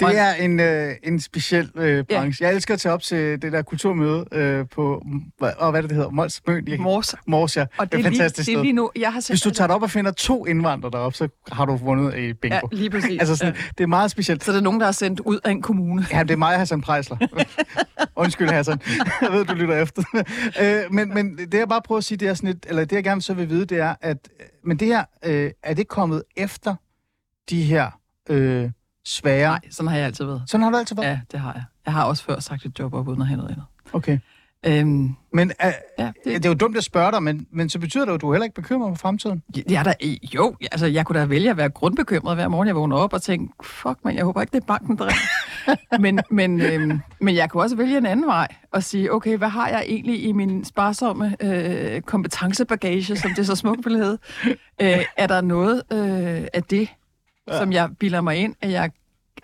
Det er en, øh, en speciel øh, branche. Jeg elsker at tage op til det der kulturmøde øh, på, hvad, og hvad det, det hedder, Mols Møn i Mors. Mors, ja. Og det er et lige, fantastisk det er lige nu, jeg har. Hvis du tager det op og finder to indvandrere deroppe, så har du vundet i bingo. Ja, lige præcis. altså sådan, ja. det er meget specielt. Så det er nogen, der er sendt ud af en kommune. Ja, det er mig, Hassan Prejsler. Undskyld, Hassan. Jeg ved, du lytter efter. øh, men, men det, jeg bare prøver at sige, det er sådan lidt, eller det, jeg gerne så vil vide, det er, at men det her, øh, er det kommet efter de her øh, svære... Nej, sådan har jeg altid været. Sådan har du altid været? Ja, det har jeg. Jeg har også før sagt et job op, uden at have noget andet. Okay. Øhm, Men øh, ja, det... det, er jo dumt at spørge dig, men, men så betyder det jo, at du heller ikke bekymrer for fremtiden. Ja, der, jo, altså jeg kunne da vælge at være grundbekymret hver morgen, jeg vågner op og tænke, fuck man, jeg håber ikke, det er banken, der men, men, øhm, men jeg kunne også vælge en anden vej og sige, okay, hvad har jeg egentlig i min sparsomme øh, kompetencebagage, som det så smukt hedde? Øh, er der noget øh, af det, ja. som jeg bilder mig ind, at, jeg,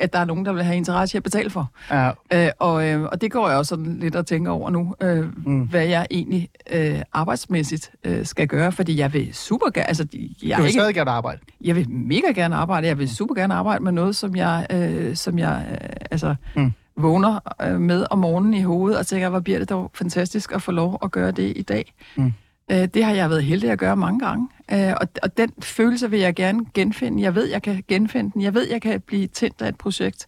at der er nogen, der vil have interesse i at betale for? Ja. Øh, og, øh, og det går jeg også sådan lidt at tænke over nu, øh, mm. hvad jeg egentlig øh, arbejdsmæssigt øh, skal gøre, fordi jeg vil super gerne, altså jeg, Du er vil ikke, stadig gerne arbejde. jeg vil mega gerne arbejde, jeg vil super gerne arbejde med noget, som jeg, øh, som jeg øh, altså, mm. vågner øh, med om morgenen i hovedet, og tænker, hvor bliver det dog fantastisk at få lov at gøre det i dag. Mm. Øh, det har jeg været heldig at gøre mange gange, øh, og, og den følelse vil jeg gerne genfinde. Jeg ved, jeg kan genfinde den. Jeg ved, jeg kan blive tændt af et projekt.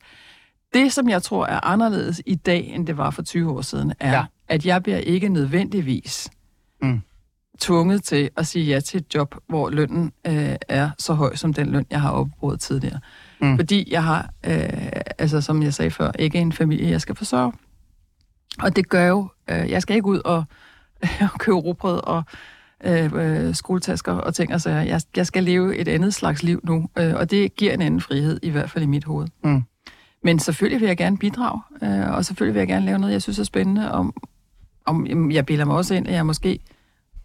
Det, som jeg tror er anderledes i dag, end det var for 20 år siden, er, Ja. at jeg bliver ikke nødvendigvis Mm. tvunget til at sige ja til et job, hvor lønnen øh, er så høj som den løn, jeg har opbrugt tidligere. Mm. Fordi jeg har, øh, altså som jeg sagde før, ikke en familie, jeg skal forsørge. Og det gør jo, øh, jeg skal ikke ud og, og købe rugbrød og øh, øh, skoletasker og ting og sager. Jeg, jeg skal leve et andet slags liv nu, øh, og det giver en anden frihed, i hvert fald i mit hoved. Mm. Men selvfølgelig vil jeg gerne bidrage, øh, og selvfølgelig vil jeg gerne lave noget, jeg synes er spændende. Om, om jeg bilder mig også ind, at jeg måske,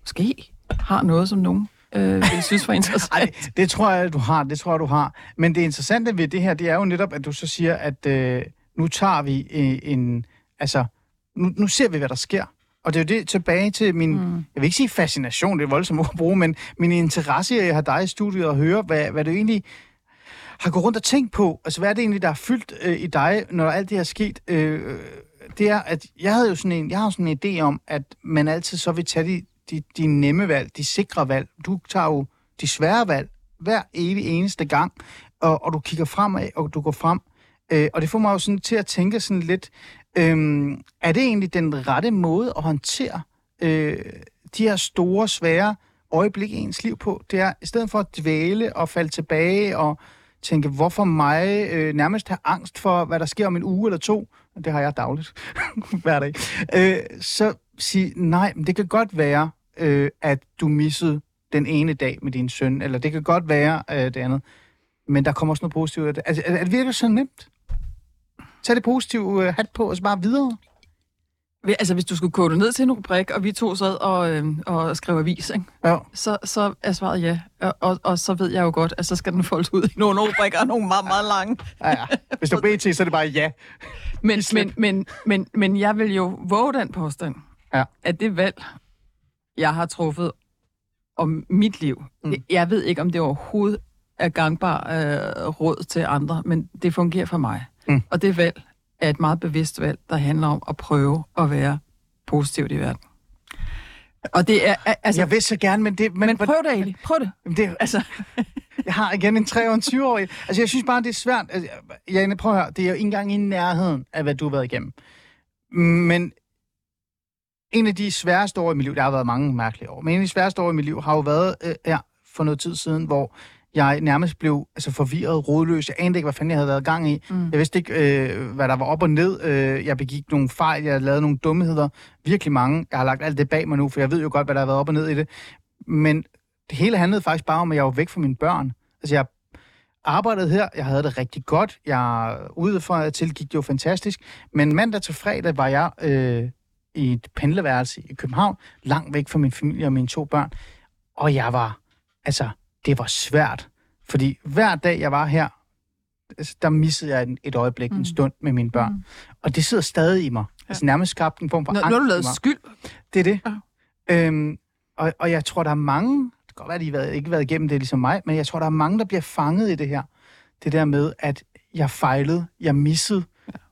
måske har noget, som nogen øh, vil synes var interessant. Ej, det tror jeg, du har. Det tror jeg, du har. Men det interessante ved det her, det er jo netop, at du så siger, at øh, nu tager vi øh, en... Altså, nu, nu ser vi, hvad der sker. Og det er jo det tilbage til min, mm. jeg vil ikke sige fascination, det er voldsomt at bruge, men min interesse i at have dig i studiet og høre, hvad, hvad du egentlig har gået rundt og tænkt på. Altså, hvad er det egentlig, der er fyldt øh, i dig, når alt det her er sket? Øh, det er, at jeg havde jo sådan en, jeg har sådan en idé om, at man altid så vil tage de, de, de nemme valg, de sikre valg. Du tager jo de svære valg hver evig eneste gang, og, og du kigger fremad, og du går frem. Øh, og det får mig jo sådan til at tænke sådan lidt, øh, er det egentlig den rette måde at håndtere øh, de her store, svære øjeblikke i ens liv på? Det er, i stedet for at dvæle og falde tilbage og tænke, hvorfor mig øh, nærmest have angst for, hvad der sker om en uge eller to, det har jeg dagligt, hver dag, øh, så sige, nej, men det kan godt være, øh, at du missede den ene dag med din søn, eller det kan godt være øh, det andet, men der kommer også noget positivt af det. Altså, er, er det virkelig så nemt? Tag det positive øh, hat på, og så bare videre. Altså, hvis du skulle kode ned til en rubrik, og vi to sad og, øh, og skrev avis, ikke? Ja. Så, så er svaret ja. Og, og, og så ved jeg jo godt, at så skal den foldes ud i nogle rubrikker, nogle meget, meget lange. Ja, ja. Hvis du er BT, så er det bare ja. Men, men, men, men, men jeg vil jo våge den påstand, Ja. at det valg, jeg har truffet om mit liv, mm. jeg ved ikke, om det overhovedet er gangbar øh, råd til andre, men det fungerer for mig. Mm. Og det valg er et meget bevidst valg, der handler om at prøve at være positivt i verden. Og det er, altså... Jeg vil så gerne, men det... men, men prøv det, Eli. Prøv det. Men det, Altså, Jeg har igen en 3 og en 20 årig. Altså, jeg synes bare, det er svært. Altså, Janne, prøv at høre. Det er jo ikke engang i nærheden af, hvad du har været igennem. Men en af de sværeste år i mit liv, der har været mange mærkelige år, men en af de sværeste år i mit liv har jo været øh, ja, for noget tid siden, hvor jeg nærmest blev altså, forvirret, rodløs. Jeg anede ikke, hvad fanden jeg havde været gang i. Mm. Jeg vidste ikke, øh, hvad der var op og ned. Øh, jeg begik nogle fejl, jeg lavede nogle dumheder. Virkelig mange. Jeg har lagt alt det bag mig nu, for jeg ved jo godt, hvad der har været op og ned i det. Men det hele handlede faktisk bare om, at jeg var væk fra mine børn. Altså, jeg arbejdede her, jeg havde det rigtig godt. Jeg ude fra til gik det jo fantastisk. Men mandag til fredag var jeg øh, i et pendleværelse i København, langt væk fra min familie og mine to børn. Og jeg var, altså, det var svært. Fordi hver dag, jeg var her, altså, der missede jeg et, øjeblik, mm. en stund med mine børn. Mm. Og det sidder stadig i mig. Ja. Altså nærmest skabt en form for Nå, angst nu har du lavet skyld. Det er det. Ja. Øhm, og, og jeg tror, der er mange, det kan godt være, at de været, ikke været igennem det ligesom mig, men jeg tror, der er mange, der bliver fanget i det her. Det der med, at jeg fejlede, jeg missede.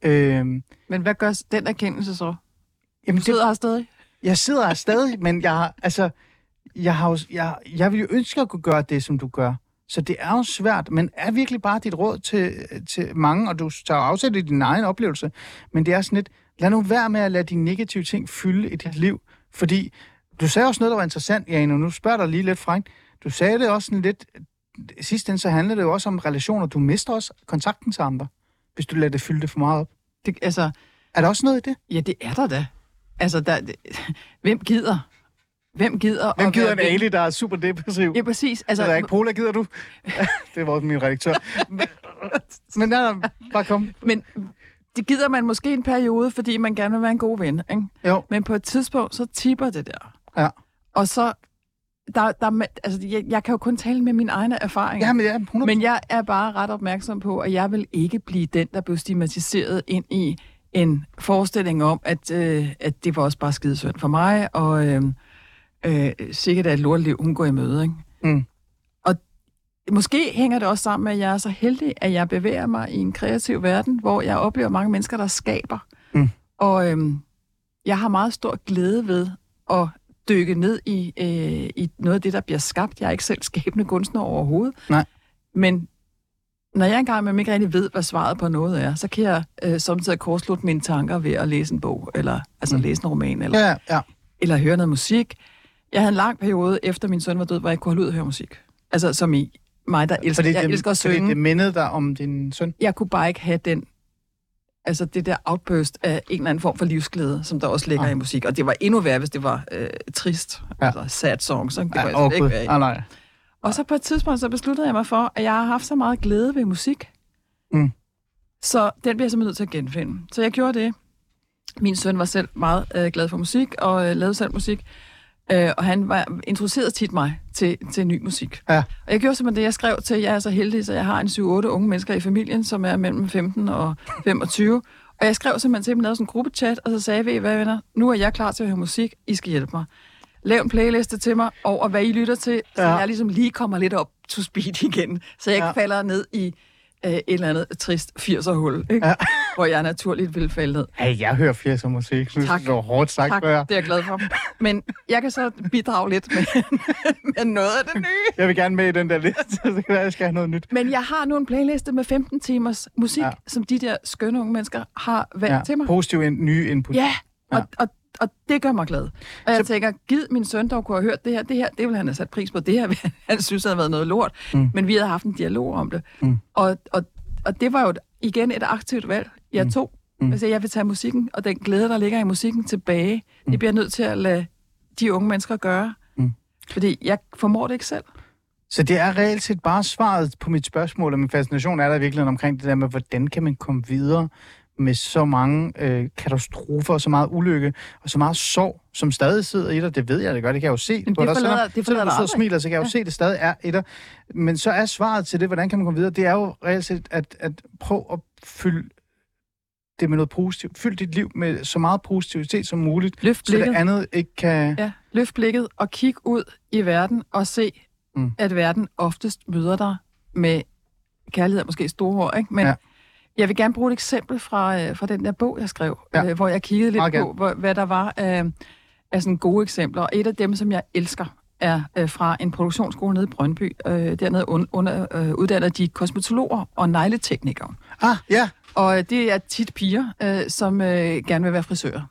Ja. Øhm, Men hvad gør den erkendelse så? jamen, Du det, sidder her stadig. jeg sidder her stadig, men jeg har, altså, jeg, har jo, jeg, jeg vil jo ønske at kunne gøre det, som du gør. Så det er jo svært, men er virkelig bare dit råd til, til mange, og du tager afsæt i din egen oplevelse, men det er sådan lidt, lad nu være med at lade de negative ting fylde i dit liv, fordi du sagde også noget, der var interessant, Jane, og nu spørger dig lige lidt frækt. Du sagde det også sådan lidt, ende så handler det jo også om relationer. Du mister også kontakten til andre, hvis du lader det fylde det for meget op. Det, altså, Er der også noget i det? ja, det er der da. Altså, der, det, hvem gider? Hvem gider? Hvem gider en? Ali, der er super depressiv? Ja, præcis. Altså, Altså, er ikke Pola, gider du? det var min redaktør. Men, men nej, nej, bare kom. men det gider man måske en periode, fordi man gerne vil være en god ven. Ikke? Jo, Men på et tidspunkt, så tipper det der. Ja. Og så, der, der, altså, jeg, jeg kan jo kun tale med mine egne erfaringer. ja, men ja, 100 Men jeg er bare ret opmærksom på, at jeg vil ikke blive den, der blev stigmatiseret ind i en forestilling om, at, øh, at det var også bare skidesønd for mig, og øh, øh, sikkert er et lorteliv, hun går i møde. Ikke? Mm. Og måske hænger det også sammen med, at jeg er så heldig, at jeg bevæger mig i en kreativ verden, hvor jeg oplever mange mennesker, der skaber. Mm. Og øh, jeg har meget stor glæde ved at dykke ned i, øh, i noget af det, der bliver skabt. Jeg er ikke selv skabende kunstner overhovedet. Nej. Men når jeg engang med ikke rigtig ved, hvad svaret på noget er, så kan jeg øh, samtidig kortslutte mine tanker ved at læse en bog, eller altså Mm. læse en roman, eller, Ja, ja. eller høre noget musik. Jeg havde en lang periode, efter min søn var død, hvor jeg ikke kunne holde ud at høre musik. Altså som i mig, der elsker, Fordi jeg det, elsker at fordi synge. det mindede dig om din søn. Jeg kunne bare ikke have den, altså det der outburst af en eller anden form for livsglæde, som der også ligger Ah. i musik. Og det var endnu værre, hvis det var øh, trist, Ja. ja. altså sad songs. Ikke? Det Ja, var jeg slet ikke Gud. være i. Ah, nej. Og så på et tidspunkt, så besluttede jeg mig for, at jeg har haft så meget glæde ved musik. Mm. Så den bliver jeg simpelthen nødt til at genfinde. Så jeg gjorde det. Min søn var selv meget øh, glad for musik, og øh, lavede selv musik. Øh, og han var introduceret tit mig til, til ny musik. Ja. Og jeg gjorde simpelthen det, jeg skrev til, jeg er så heldig, så jeg har en 7-8 unge mennesker i familien, som er mellem 15 og 25. Og jeg skrev simpelthen til dem, lavede sådan en gruppechat, og så sagde vi, hvad venner, nu er jeg klar til at høre musik, I skal hjælpe mig. Lav en playliste til mig over, hvad I lytter til, så Ja. jeg ligesom lige kommer lidt op to speed igen, så jeg ikke Ja. falder ned i øh, et eller andet trist 80'er-hul, ikke? Ja. hvor jeg naturligt vil falde ned. Hey, jeg hører 80'er musik. Synes, Tak. Det var hårdt sagt, Tak, før. det er jeg glad for. Men jeg kan så bidrage lidt med, med noget af det nye. Jeg vil gerne med i den der liste, så jeg skal have noget nyt. Men jeg har nu en playliste med 15 timers musik, Ja. ja. som de der skønne unge mennesker har valgt ja. til mig. Positiv in, nye input. Ja, og, Ja. og, og det gør mig glad. Og jeg Så- tænker, giv min søn dog kunne have hørt det her, det her, det ville han have sat pris på, det her, ville han synes havde været noget lort. Mm. Men vi havde haft en dialog om det. Mm. Og, og, og det var jo et- igen et aktivt valg, jeg Mm. tog. Mm. Altså, jeg vil tage musikken, og den glæde, der ligger i musikken, tilbage. Mm. Det bliver nødt til at lade de unge mennesker gøre. Mm. Fordi jeg formår det ikke selv. Så det er reelt set bare svaret på mit spørgsmål, og min fascination er der virkelig omkring det der med, hvordan kan man komme videre med så mange øh, katastrofer, og så meget ulykke, og så meget sorg, som stadig sidder i dig. Det ved jeg, det gør. Det kan jeg jo se. Men det forlader- Selvom- det selvom forlader du dig sidder og smiler, så kan jeg jo Ja. se, at det stadig er i dig. Men så er svaret til det, hvordan kan man komme videre, det er jo reelt set at, at prøve at fylde det med noget positivt. Fyld dit liv med så meget positivitet som muligt, Løft så det andet ikke kan... Ja, løft blikket og kig ud i verden og se, Mm. at verden oftest møder dig med kærlighed, måske store ord, ikke? Men Ja. Jeg vil gerne bruge et eksempel fra, øh, fra den der bog, jeg skrev, Ja. øh, hvor jeg kiggede lidt gerne. på, hvor, hvad der var øh, af sådan gode eksempler. Og et af dem, som jeg elsker, er øh, fra en produktionsskole nede i Brøndby. Øh, dernede un, under, øh, uddanner de kosmetologer og negleteknikere. Ah, ja. Og øh, det er tit piger, øh, som øh, gerne vil være frisører.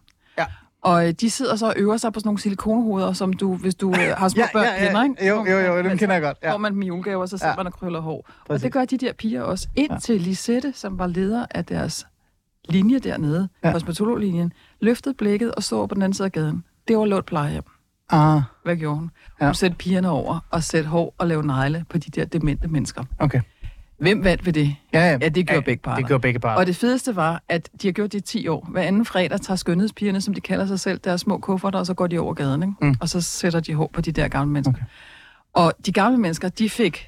Ja. Og øh, de sidder så og øver sig på sådan nogle silikonhoveder, som du, hvis du øh, har små Ja, børn, ja, ja. kender, ikke? Jo, jo, jo, dem kender jeg godt, ja. Får man dem i julegaver, så sidder Ja. man og krøller hår. Og Præcis. det gør de der piger også. Indtil Lisette, som var leder af deres linje dernede, Ja. ja. kosmetologlinjen, løftede blikket og så på den anden side af gaden. Det var Lund Plejehjem. Ah, Hvad gjorde hun? Ja. Hun satte pigerne over og satte hår og lavede negle på de der demente mennesker. okay. Hvem vandt ved det? Ja, ja. Ja, det gjorde begge parter. Det gjorde begge parter. Og det fedeste var, at de har gjort det i 10 år. Hver anden fredag tager skønhedspigerne, som de kalder sig selv, deres små kufferter, og så går de over gaden, ikke? Mm. Og så sætter de hår på de der gamle mennesker. Okay. Og de gamle mennesker, de fik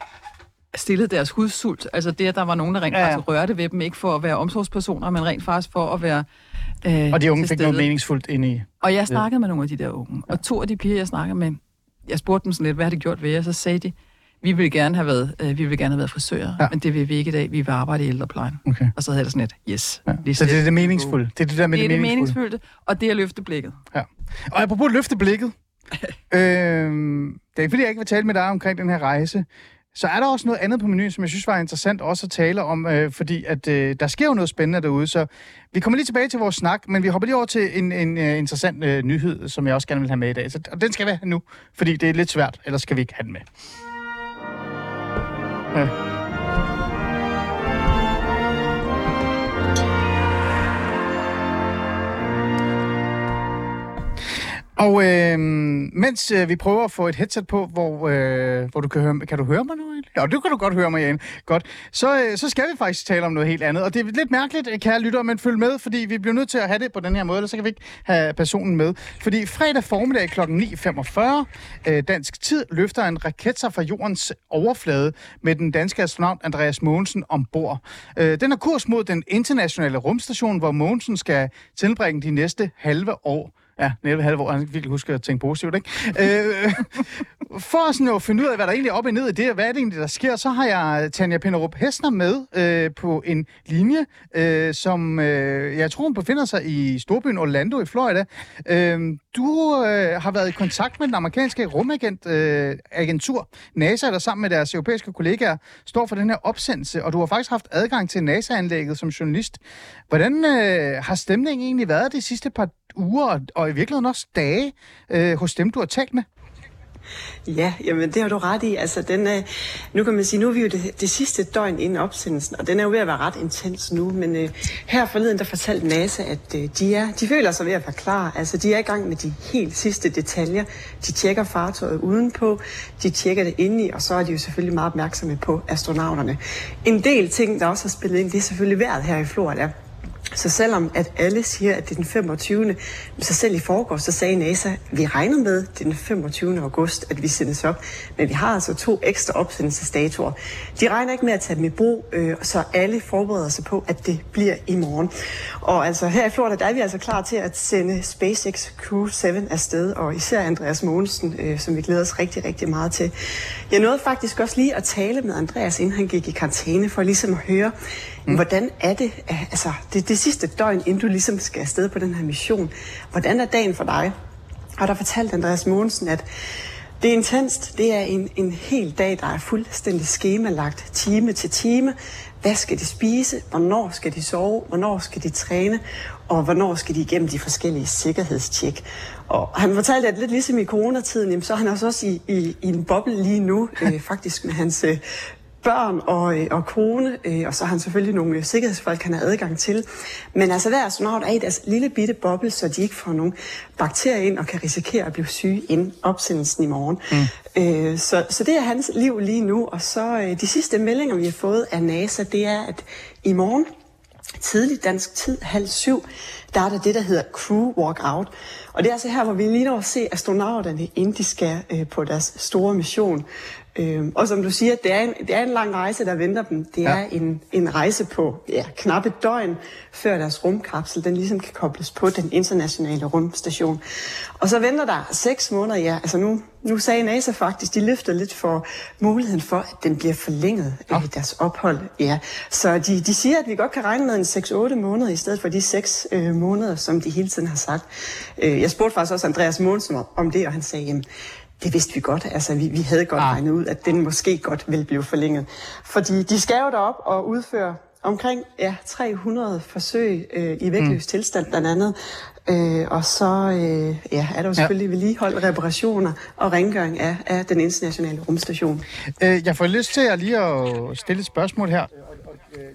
stillet deres hudsult. Altså det, at der var nogen, der rent Ja, ja, ja. faktisk rørte ved dem, ikke for at være omsorgspersoner, men rent faktisk for at være øh, og de unge fik noget meningsfuldt ind i... Og jeg snakkede med nogle af de der unge, og to af de piger, jeg snakkede med, jeg spurgte dem sådan lidt, hvad har de gjort ved jer? Så sagde de, vi ville gerne have været, øh, vi ville gerne have været frisører, Ja. men det vil vi ikke i dag, vi vil arbejde i ældreplejen. Okay. Og så havde det sådan lidt, yes. Ja. Så det er det meningsfulde. Det er det der med Det er det, meningsfulde. og det er at løfte blikket. Ja. Og apropos løfte blikket. øhm, det er ikke, fordi jeg ikke vil tale med dig omkring den her rejse. Så er der også noget andet på menuen, som jeg synes var interessant også at tale om, øh, fordi at øh, der sker jo noget spændende derude. Så vi kommer lige tilbage til vores snak, men vi hopper lige over til en, en uh, interessant uh, nyhed, som jeg også gerne vil have med i dag. Så, og den skal vi have nu, fordi det er lidt svært, ellers skal vi ikke have den med. Ja. Og øh, mens øh, vi prøver at få et headset på, hvor, øh, hvor du kan høre... Kan du høre mig nu egentlig? Ja, det kan du godt høre mig, Jan. Godt. Så, øh, så skal vi faktisk tale om noget helt andet. Og det er lidt mærkeligt, øh, kære lytter, men følg med, fordi vi bliver nødt til at have det på den her måde, ellers så kan vi ikke have personen med. Fordi fredag formiddag kl. 9.45 øh, dansk tid løfter en raket sig fra jordens overflade med den danske astronaut Andreas Mogensen ombord. Øh, den er kurs mod den internationale rumstation, hvor Mogensen skal tilbringe de næste halve år. Ja, netop halve år. Han kan virkelig huske at tænke positivt, ikke? øh, for sådan at finde ud af, hvad der egentlig er op og ned i det, og hvad er det egentlig, der sker, så har jeg øh, Tanja Pinderup Hessner med øh, på en linje, øh, som øh, jeg tror, hun befinder sig i storbyen Orlando i Florida. Øh, du øh, har været i kontakt med den amerikanske rumagentur, øh, agentur, NASA, der sammen med deres europæiske kollegaer står for den her opsendelse, og du har faktisk haft adgang til NASA-anlægget som journalist. Hvordan øh, har stemningen egentlig været de sidste par uger, og, og i virkeligheden også dage, øh, hos dem, du har talt med? Ja, jamen det har du ret i. Altså, den øh, nu kan man sige, nu er vi jo det, det sidste døgn inden opsendelsen, og den er jo ved at være ret intens nu, men øh, her forleden, der fortalte NASA, at øh, de, er, de føler sig ved at være klar. Altså, de er i gang med de helt sidste detaljer. De tjekker fartøjet udenpå, de tjekker det indeni, og så er de jo selvfølgelig meget opmærksomme på astronauterne. En del ting, der også har spillet ind, det er selvfølgelig vejret her i Florida. Så selvom at alle siger, at det er den 25. Så selv i forgår, så sagde NASA, vi regner med, det er den 25. august, at vi sendes op. Men vi har altså to ekstra opsendelsesdatoer. De regner ikke med at tage dem i brug, øh, så alle forbereder sig på, at det bliver i morgen. Og altså her i Florida, der er vi altså klar til at sende SpaceX Crew 7 afsted, og især Andreas Mogensen, øh, som vi glæder os rigtig, rigtig meget til. Jeg nåede faktisk også lige at tale med Andreas, inden han gik i karantæne, for ligesom at høre, mm. hvordan er det, altså det, det sidste døgn, inden du ligesom skal afsted på den her mission. Hvordan er dagen for dig? Og der fortalte Andreas Mogensen, at det er intenst. Det er en, en hel dag, der er fuldstændig skemalagt, time til time. Hvad skal de spise? Hvornår skal de sove? Hvornår skal de træne? Og hvornår skal de igennem de forskellige sikkerhedstjek? Og han fortalte, at lidt ligesom i coronatiden, jamen, så er han også i, i, i en boble lige nu, øh, faktisk med hans øh, børn og, øh, og kone, øh, og så har han selvfølgelig nogle øh, sikkerhedsfolk, han har adgang til. Men altså hver astronaut er i deres lille bitte boble, så de ikke får nogle bakterier ind og kan risikere at blive syge inden opsendelsen i morgen. Mm. Øh, så, så det er hans liv lige nu, og så øh, de sidste meldinger, vi har fået af NASA, det er, at i morgen, tidlig dansk tid, halv syv, der er der det, der hedder crew walkout. Og det er altså her, hvor vi lige når at se astronauterne, inden de skal øh, på deres store mission. Øh, og som du siger, det er, en, det er en lang rejse, der venter dem. Det Ja. er en, en rejse på ja, knap et døgn, før deres rumkapsel den ligesom kan kobles på den internationale rumstation. Og så venter der seks måneder, ja. Altså nu, nu sagde NASA faktisk, de løfter lidt for muligheden for, at den bliver forlænget ja. i deres ophold. Ja. Så de, de siger, at vi godt kan regne med en 6-8 måneder, i stedet for de 6 øh, måneder, som de hele tiden har sagt. Øh, jeg spurgte faktisk også Andreas Mogensen om, om det, og han sagde, jamen, det vidste vi godt. Altså, vi, vi havde godt Ah. regnet ud, at den måske godt vil blive forlænget. Fordi de skal jo derop og udføre omkring ja, 300 forsøg øh, i vægtløs mm. tilstand blandt andet. Øh, og så øh, ja, er der jo selvfølgelig ja. vedligehold, reparationer og rengøring af, af den internationale rumstation. Øh, jeg får lyst til at lige at stille et spørgsmål her.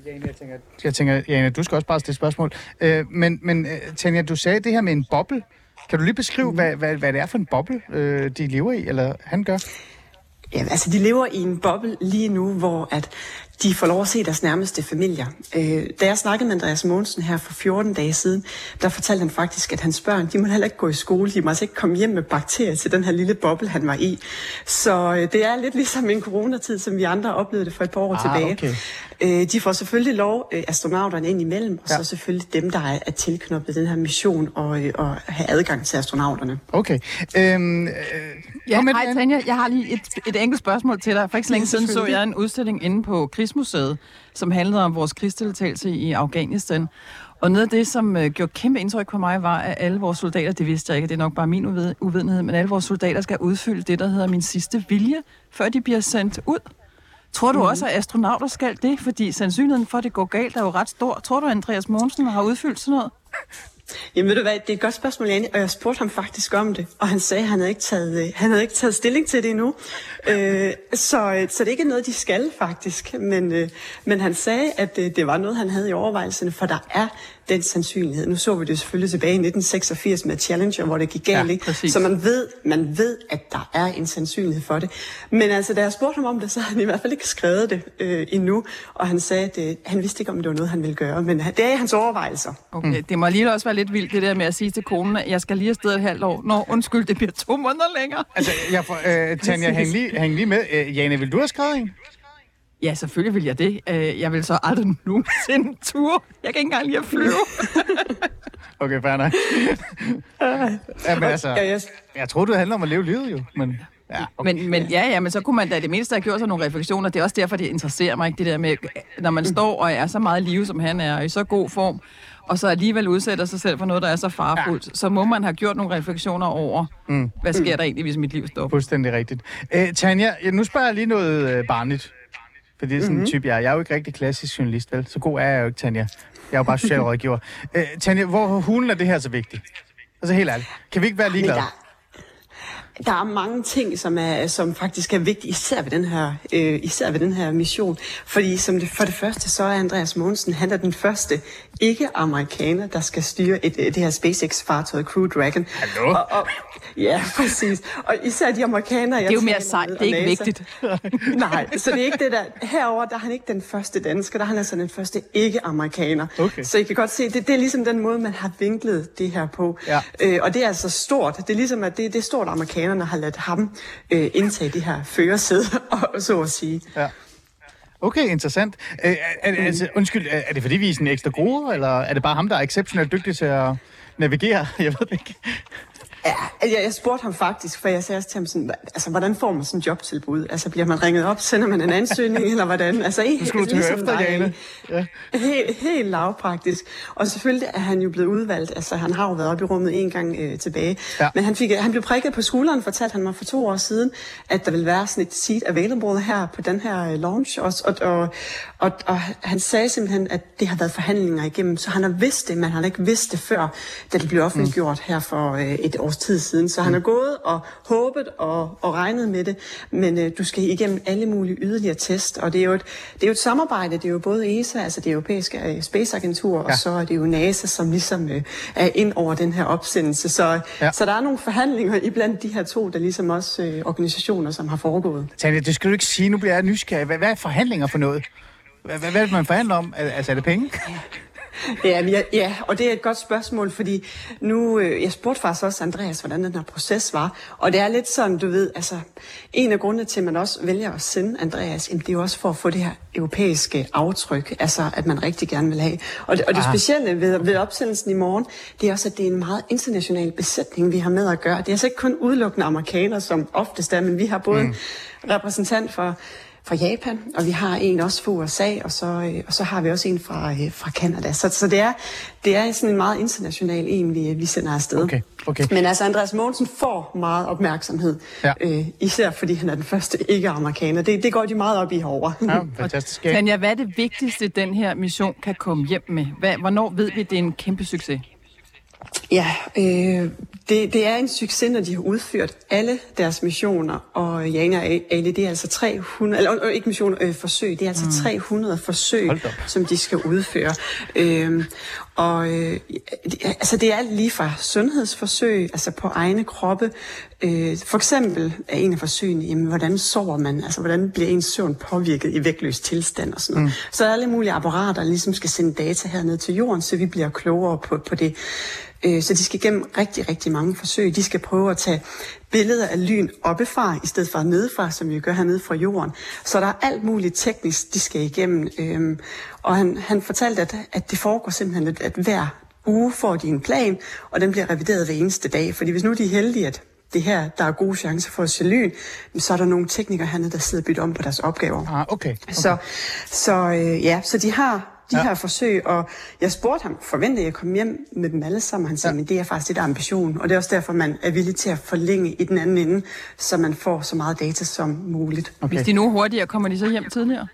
Jane, jeg tænker, jeg tænker, Jane, du skal også bare stille spørgsmål. Øh, men, men Tanja, du sagde det her med en boble. Kan du lige beskrive, mm. hvad, hvad, hvad det er for en boble, øh, de lever i, eller han gør? Ja, altså de lever i en boble lige nu, hvor at de får lov at se deres nærmeste familier. Øh, da jeg snakkede med Andreas Mogensen her for 14 dage siden, der fortalte han faktisk, at hans børn, de må heller ikke gå i skole, de må altså ikke komme hjem med bakterier til den her lille boble, han var i. Så øh, det er lidt ligesom en coronatid, som vi andre oplevede det for et par år ah, tilbage. Okay. Øh, de får selvfølgelig lov, øh, astronauterne ind imellem, og ja. så selvfølgelig dem, der er, er tilknyttet den her mission og, øh, og have adgang til astronauterne. Okay. Øhm, ja, hej Tanja, jeg har lige et, et enkelt spørgsmål til dig. For ikke så længe siden så jeg en udstilling inde på Krigsmuseet, som handlede om vores krigsdeltagelse i Afghanistan. Og noget af det, som øh, gjorde kæmpe indtryk på mig, var, at alle vores soldater, det vidste jeg ikke, det er nok bare min uvidenhed, men alle vores soldater skal udfylde det, der hedder min sidste vilje, før de bliver sendt ud. Tror du mm. også, at astronauter skal det? Fordi sandsynligheden for, at det går galt, er jo ret stor. Tror du, Andreas Mogensen har udfyldt sådan noget? Jamen ved du hvad, det er et godt spørgsmål, Janne, og jeg spurgte ham faktisk om det, og han sagde, at han havde ikke taget, øh, han havde ikke taget stilling til det endnu. Øh, så, øh, så det er ikke noget, de skal faktisk, men, øh, men han sagde, at det, det var noget, han havde i overvejelserne, for der er den sandsynlighed. Nu så vi det selvfølgelig tilbage i 1986 med Challenger, hvor det gik galt, ja, ikke? så man ved, man ved, at der er en sandsynlighed for det. Men altså, da jeg spurgte ham om det, så har han i hvert fald ikke skrevet det øh, endnu, og han sagde, at øh, han vidste ikke, om det var noget, han ville gøre, men det er i hans overvejelser. Okay, mm. det må lige også være lidt vildt, det der med at sige til konen, at jeg skal lige afsted et halvt år. Nå, undskyld, det bliver to måneder længere. Altså, jeg får, øh, Tanja, hæng lige, hæng lige med. Øh, Jane, vil du have skrevet en? Ja, selvfølgelig vil jeg det. Øh, jeg vil så aldrig nogensinde en tur. Jeg kan ikke engang lide at flyve. okay, fair nok. ja, men altså, jeg tror, det handler om at leve livet jo, men... Ja, okay. men, men ja, ja, men så kunne man da det mindste have gjort sig nogle refleksioner. Det er også derfor, det interesserer mig, ikke? det der med, når man står og er så meget live, som han er, og i så god form, og så alligevel udsætter sig selv for noget, der er så farfuldt, ja. så må man have gjort nogle refleksioner over, mm. hvad sker der egentlig, hvis mit liv står? Fuldstændig rigtigt. Æ, Tanja, nu spørger jeg lige noget øh, barnligt. For det er sådan mm-hmm. en type, jeg er. Jeg er jo ikke rigtig klassisk journalist, vel? Så god er jeg jo ikke, Tanja. Jeg er jo bare socialrådgiver. Æ, Tanja, hvor hulen er det her så vigtigt? Altså helt ærligt. Kan vi ikke være ligeglade? Der er mange ting, som, er, som faktisk er vigtige, især ved den her, øh, især ved den her mission. Fordi som det, for det første, så er Andreas Mogensen, han er den første ikke-amerikaner, der skal styre et, det her SpaceX-fartøj Crew Dragon. Hallo? Og, og, ja, præcis. Og især de amerikanere, jeg Det er jo mere sejt, det er ikke NASA. vigtigt. Nej, så det er ikke det der. Herover der er han ikke den første dansker, der er han altså den første ikke-amerikaner. Okay. Så I kan godt se, det, det er ligesom den måde, man har vinklet det her på. Ja. Øh, og det er altså stort. Det er ligesom, at det, det er stort, at amerikanerne har ladt ham øh, indtage det her førersæde, så at sige. Ja. Okay, interessant. Æ, er, er, altså, undskyld, er, er det fordi, vi er sådan ekstra gode, eller er det bare ham, der er exceptionelt dygtig til at navigere? Jeg ved det ikke. Ja, jeg, jeg spurgte ham faktisk, for jeg sagde også til ham sådan, altså, hvordan får man sådan en jobtilbud? Altså, bliver man ringet op, sender man en ansøgning, eller hvordan? Altså, du skulle du ligesom efter, Jane. Ja. Helt, helt lavpraktisk. Og selvfølgelig er han jo blevet udvalgt. Altså, han har jo været oppe i rummet en gang øh, tilbage. Ja. Men han, fik, han blev prikket på skulderen, fortalte han mig for to år siden, at der vil være sådan et seat available her på den her øh, launch. Og, og, og, og, og han sagde simpelthen, at det har været forhandlinger igennem, så han har vidst det, men han har ikke vidst det før, da det blev offentliggjort mm. her for øh, et års tid siden. Så han har gået og håbet og, og regnet med det, men øh, du skal igennem alle mulige yderligere test, og det er jo et, det er jo et samarbejde, det er jo både ESA, altså det europæiske øh, Space Agentur, ja. og så er det jo NASA, som ligesom øh, er ind over den her opsendelse. Så, ja. så der er nogle forhandlinger iblandt de her to, der ligesom også øh, organisationer, som har foregået. Tanja, det skal du ikke sige, nu bliver jeg nysgerrig. Hvad, hvad er forhandlinger for noget? Hvad, hvad er det, man forhandler om? Altså, er det penge? Ja, ja, ja, og det er et godt spørgsmål, fordi nu, øh, jeg spurgte faktisk også Andreas, hvordan den her proces var, og det er lidt sådan, du ved, altså, en af grundene til, at man også vælger at sende Andreas, jamen, det er jo også for at få det her europæiske aftryk, altså, at man rigtig gerne vil have. Og det, og det ah. specielle ved, ved opsendelsen i morgen, det er også, at det er en meget international besætning, vi har med at gøre. Det er altså ikke kun udelukkende amerikanere, som oftest er, men vi har både mm. en repræsentant for fra Japan, og vi har en også fra USA, og så, øh, og så har vi også en fra, øh, fra Canada. Så, så det, er, det er sådan en meget international en, vi, vi sender afsted. Okay, okay. Men altså, Andreas Mogensen får meget opmærksomhed, Ja. øh, især fordi han er den første ikke-amerikaner. Det, det går de meget op i herovre. Ja, fantastisk. Ja. Tanja, hvad er det vigtigste, den her mission kan komme hjem med? Hvad, hvornår ved vi, at det er en kæmpe succes? Ja, øh, det, det er en succes, når de har udført alle deres missioner, og Jana og Ali, det er altså 300, eller øh, ikke missioner, øh, forsøg, det er altså 300 forsøg, som de skal udføre. Øh, og øh, det, altså det er alt lige fra sundhedsforsøg, altså på egne kroppe. Øh, for eksempel er en af forsøgene, jamen, hvordan sover man? Altså hvordan bliver ens søvn påvirket i vægtløs tilstand og sådan noget. Mm. Så er alle mulige apparater, der ligesom skal sende data herned til jorden, så vi bliver klogere på, på det. Øh, Så de skal igennem rigtig, rigtig mange forsøg. De skal prøve at tage billeder af lyn oppefra, i stedet for nedefra, som vi gør hernede fra jorden. Så der er alt muligt teknisk, de skal igennem. Øhm, Og han, han fortalte, at, at det foregår simpelthen, at, at hver uge får de en plan, og den bliver revideret hver eneste dag. Fordi hvis nu de er heldige, at det her, der er gode chancer for at se lyn, så er der nogle teknikere hernede, der sidder og bytter om på deres opgaver. Ah, okay. okay. Så, så øh, ja, så de har de Ja. her forsøg, og jeg spurgte ham, forventede jeg at komme hjem med dem alle sammen? Han sagde, ja. men det er faktisk det, er ambition, og det er også derfor, man er villig til at forlænge i den anden ende, så man får så meget data som muligt. Okay. Hvis de nu er hurtigere, kommer de så hjem tidligere?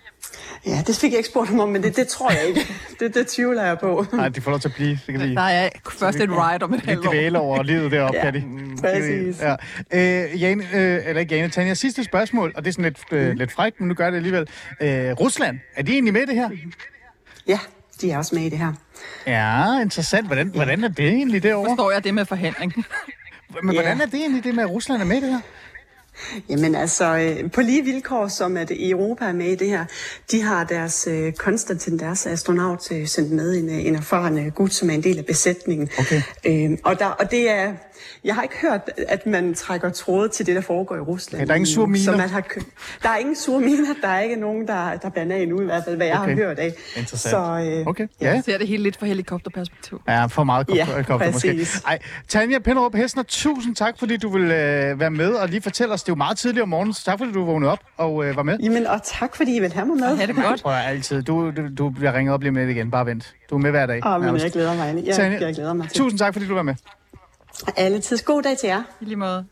Ja, det fik jeg ikke spurgt ham om, men det, det tror jeg ikke. Det, det tvivler jeg på. Nej, de får lov til at blive. Så kan vi, Der er først et ride om et halvt år. dvæle over livet deroppe, Ja, kan de. præcis. Ja. Øh, Jane, øh, eller ikke Jane, Tanja, sidste spørgsmål, og det er sådan lidt, øh, lidt frækt, men nu gør det alligevel. Øh, Rusland, er de egentlig med i det her? Ja, de er også med i det her. Ja, interessant. Hvordan, hvordan er det egentlig derovre? Forstår jeg det med forhandling? Men hvordan Ja. er det egentlig, det med, at Rusland er med i det her? Jamen altså, øh, på lige vilkår som at Europa er med i det her, de har deres øh, Konstantin, deres astronaut, øh, sendt med en, øh, en erfaren gut, som er en del af besætningen. Okay. Øh, og, der, og det er, jeg har ikke hørt, at man trækker tråde til det, der foregår i Rusland. Okay, der er ingen endnu. sure miner? Så man har kø- der er ingen sure miner, der er ikke nogen, der, der blander af endnu, i hvert fald, hvad jeg Okay. har hørt af. Interessant. Så, øh, Okay, ja. Jeg ser det hele lidt fra helikopterperspektiv. Ja, for meget Ja, kopter måske. Ej, Tanja Penderup Hessner, tusind tak, fordi du vil øh, være med og lige fortælle os. Det er jo meget tidligt om morgenen, så tak fordi du vågnede op og øh, var med. Jamen, og tak fordi I vil have mig med. Ha' det godt. Prøv at altid. Du, du, du bliver ringet op lige med igen. Bare vent. Du er med hver dag. Åh, men nærmest. jeg glæder mig. Jeg, Tanja, jeg glæder mig til. Tusind tak, fordi du var med. Alle tids. God dag til jer. I lige måde.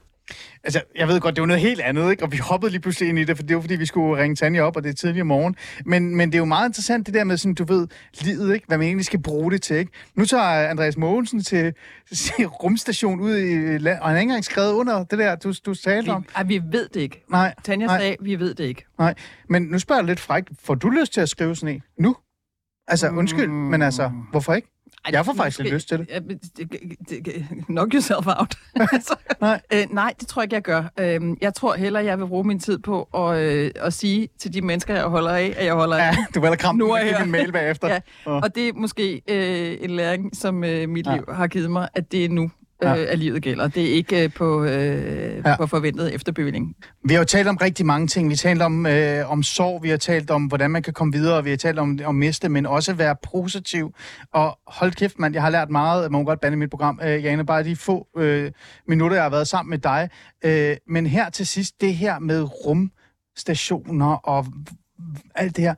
Altså, jeg ved godt, det var noget helt andet, ikke? Og vi hoppede lige pludselig ind i det, for det var fordi, vi skulle ringe Tanja op, og det er tidlig morgen. Men, men det er jo meget interessant, det der med, sådan, du ved, livet, ikke? Hvad man egentlig skal bruge det til, ikke? Nu tager Andreas Mogensen til, til rumstation ud i land, og han har ikke engang skrevet under det der, du, du talte om. Vi, ej, vi ved det ikke. Nej, Tanja nej, sagde, vi ved det ikke. nej. Men nu spørger jeg lidt frækt. Får du lyst til at skrive sådan en nu? Altså, undskyld, men altså, hvorfor ikke? Ej, Jeg får faktisk måske- lyst til det. Knock yourself out. altså, Nej. øh, nej, det tror jeg ikke, jeg gør. Øhm, jeg tror heller, jeg vil bruge min tid på at, øh, at sige til de mennesker, jeg holder af, at jeg holder af. Ja, du vil kramme Nu i din mail bagefter. Ja, og det er måske øh, en læring, som øh, mit ja. liv har givet mig, at det er nu, Ja. øh, at livet gælder. Det er ikke øh, på, øh, Ja. på forventet efterbevilling. Vi har jo talt om rigtig mange ting. Vi har talt om, øh, om sorg, vi har talt om, hvordan man kan komme videre, vi har talt om, om miste, men også være positiv. Og hold kæft, mand, jeg har lært meget, man må godt bande mit program, øh, Jane, bare de få øh, minutter, jeg har været sammen med dig. Øh, men her til sidst, det her med rumstationer og alt det her,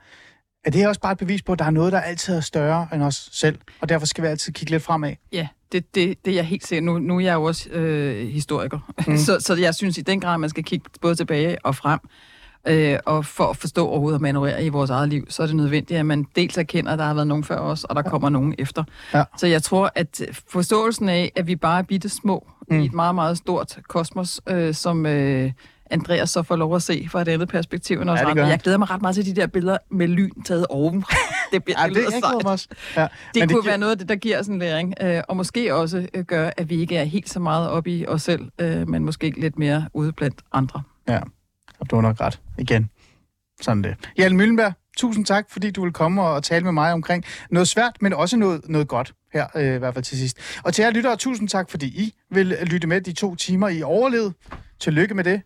er det også bare et bevis på, at der er noget, der altid er større end os selv, og derfor skal vi altid kigge lidt fremad. Ja, det, det, det er jeg helt sikker. Nu, nu er jeg jo også øh, historiker, mm. så, så jeg synes i den grad, man skal kigge både tilbage og frem. Øh, og for at forstå overhovedet at manøvrere i vores eget liv, så er det nødvendigt, at man dels erkender, at der har været nogen før os, og der kommer nogen efter. Ja. Så jeg tror, at forståelsen af, at vi bare er bitte små mm. i et meget, meget stort kosmos, øh, som øh, Andreas så får lov at se fra et andet perspektiv end os Ja, det andre. Jeg glæder mig ret meget til de der billeder med lyn taget ovenfra. Det, bliver, Ja, det, det, sejt. også. Ja. Det kunne giver- være noget af det, der giver os en læring, øh, og måske også øh, gør, at vi ikke er helt så meget oppe i os selv, øh, men måske lidt mere ude blandt andre. Ja, og du har nok ret. Igen. Sådan det. Jan Møllenberg, tusind tak, fordi du vil komme og tale med mig omkring noget svært, men også noget, noget godt her, øh, i hvert fald til sidst. Og til jer lyttere, tusind tak, fordi I vil lytte med de to timer, I overlevede. Tillykke med det.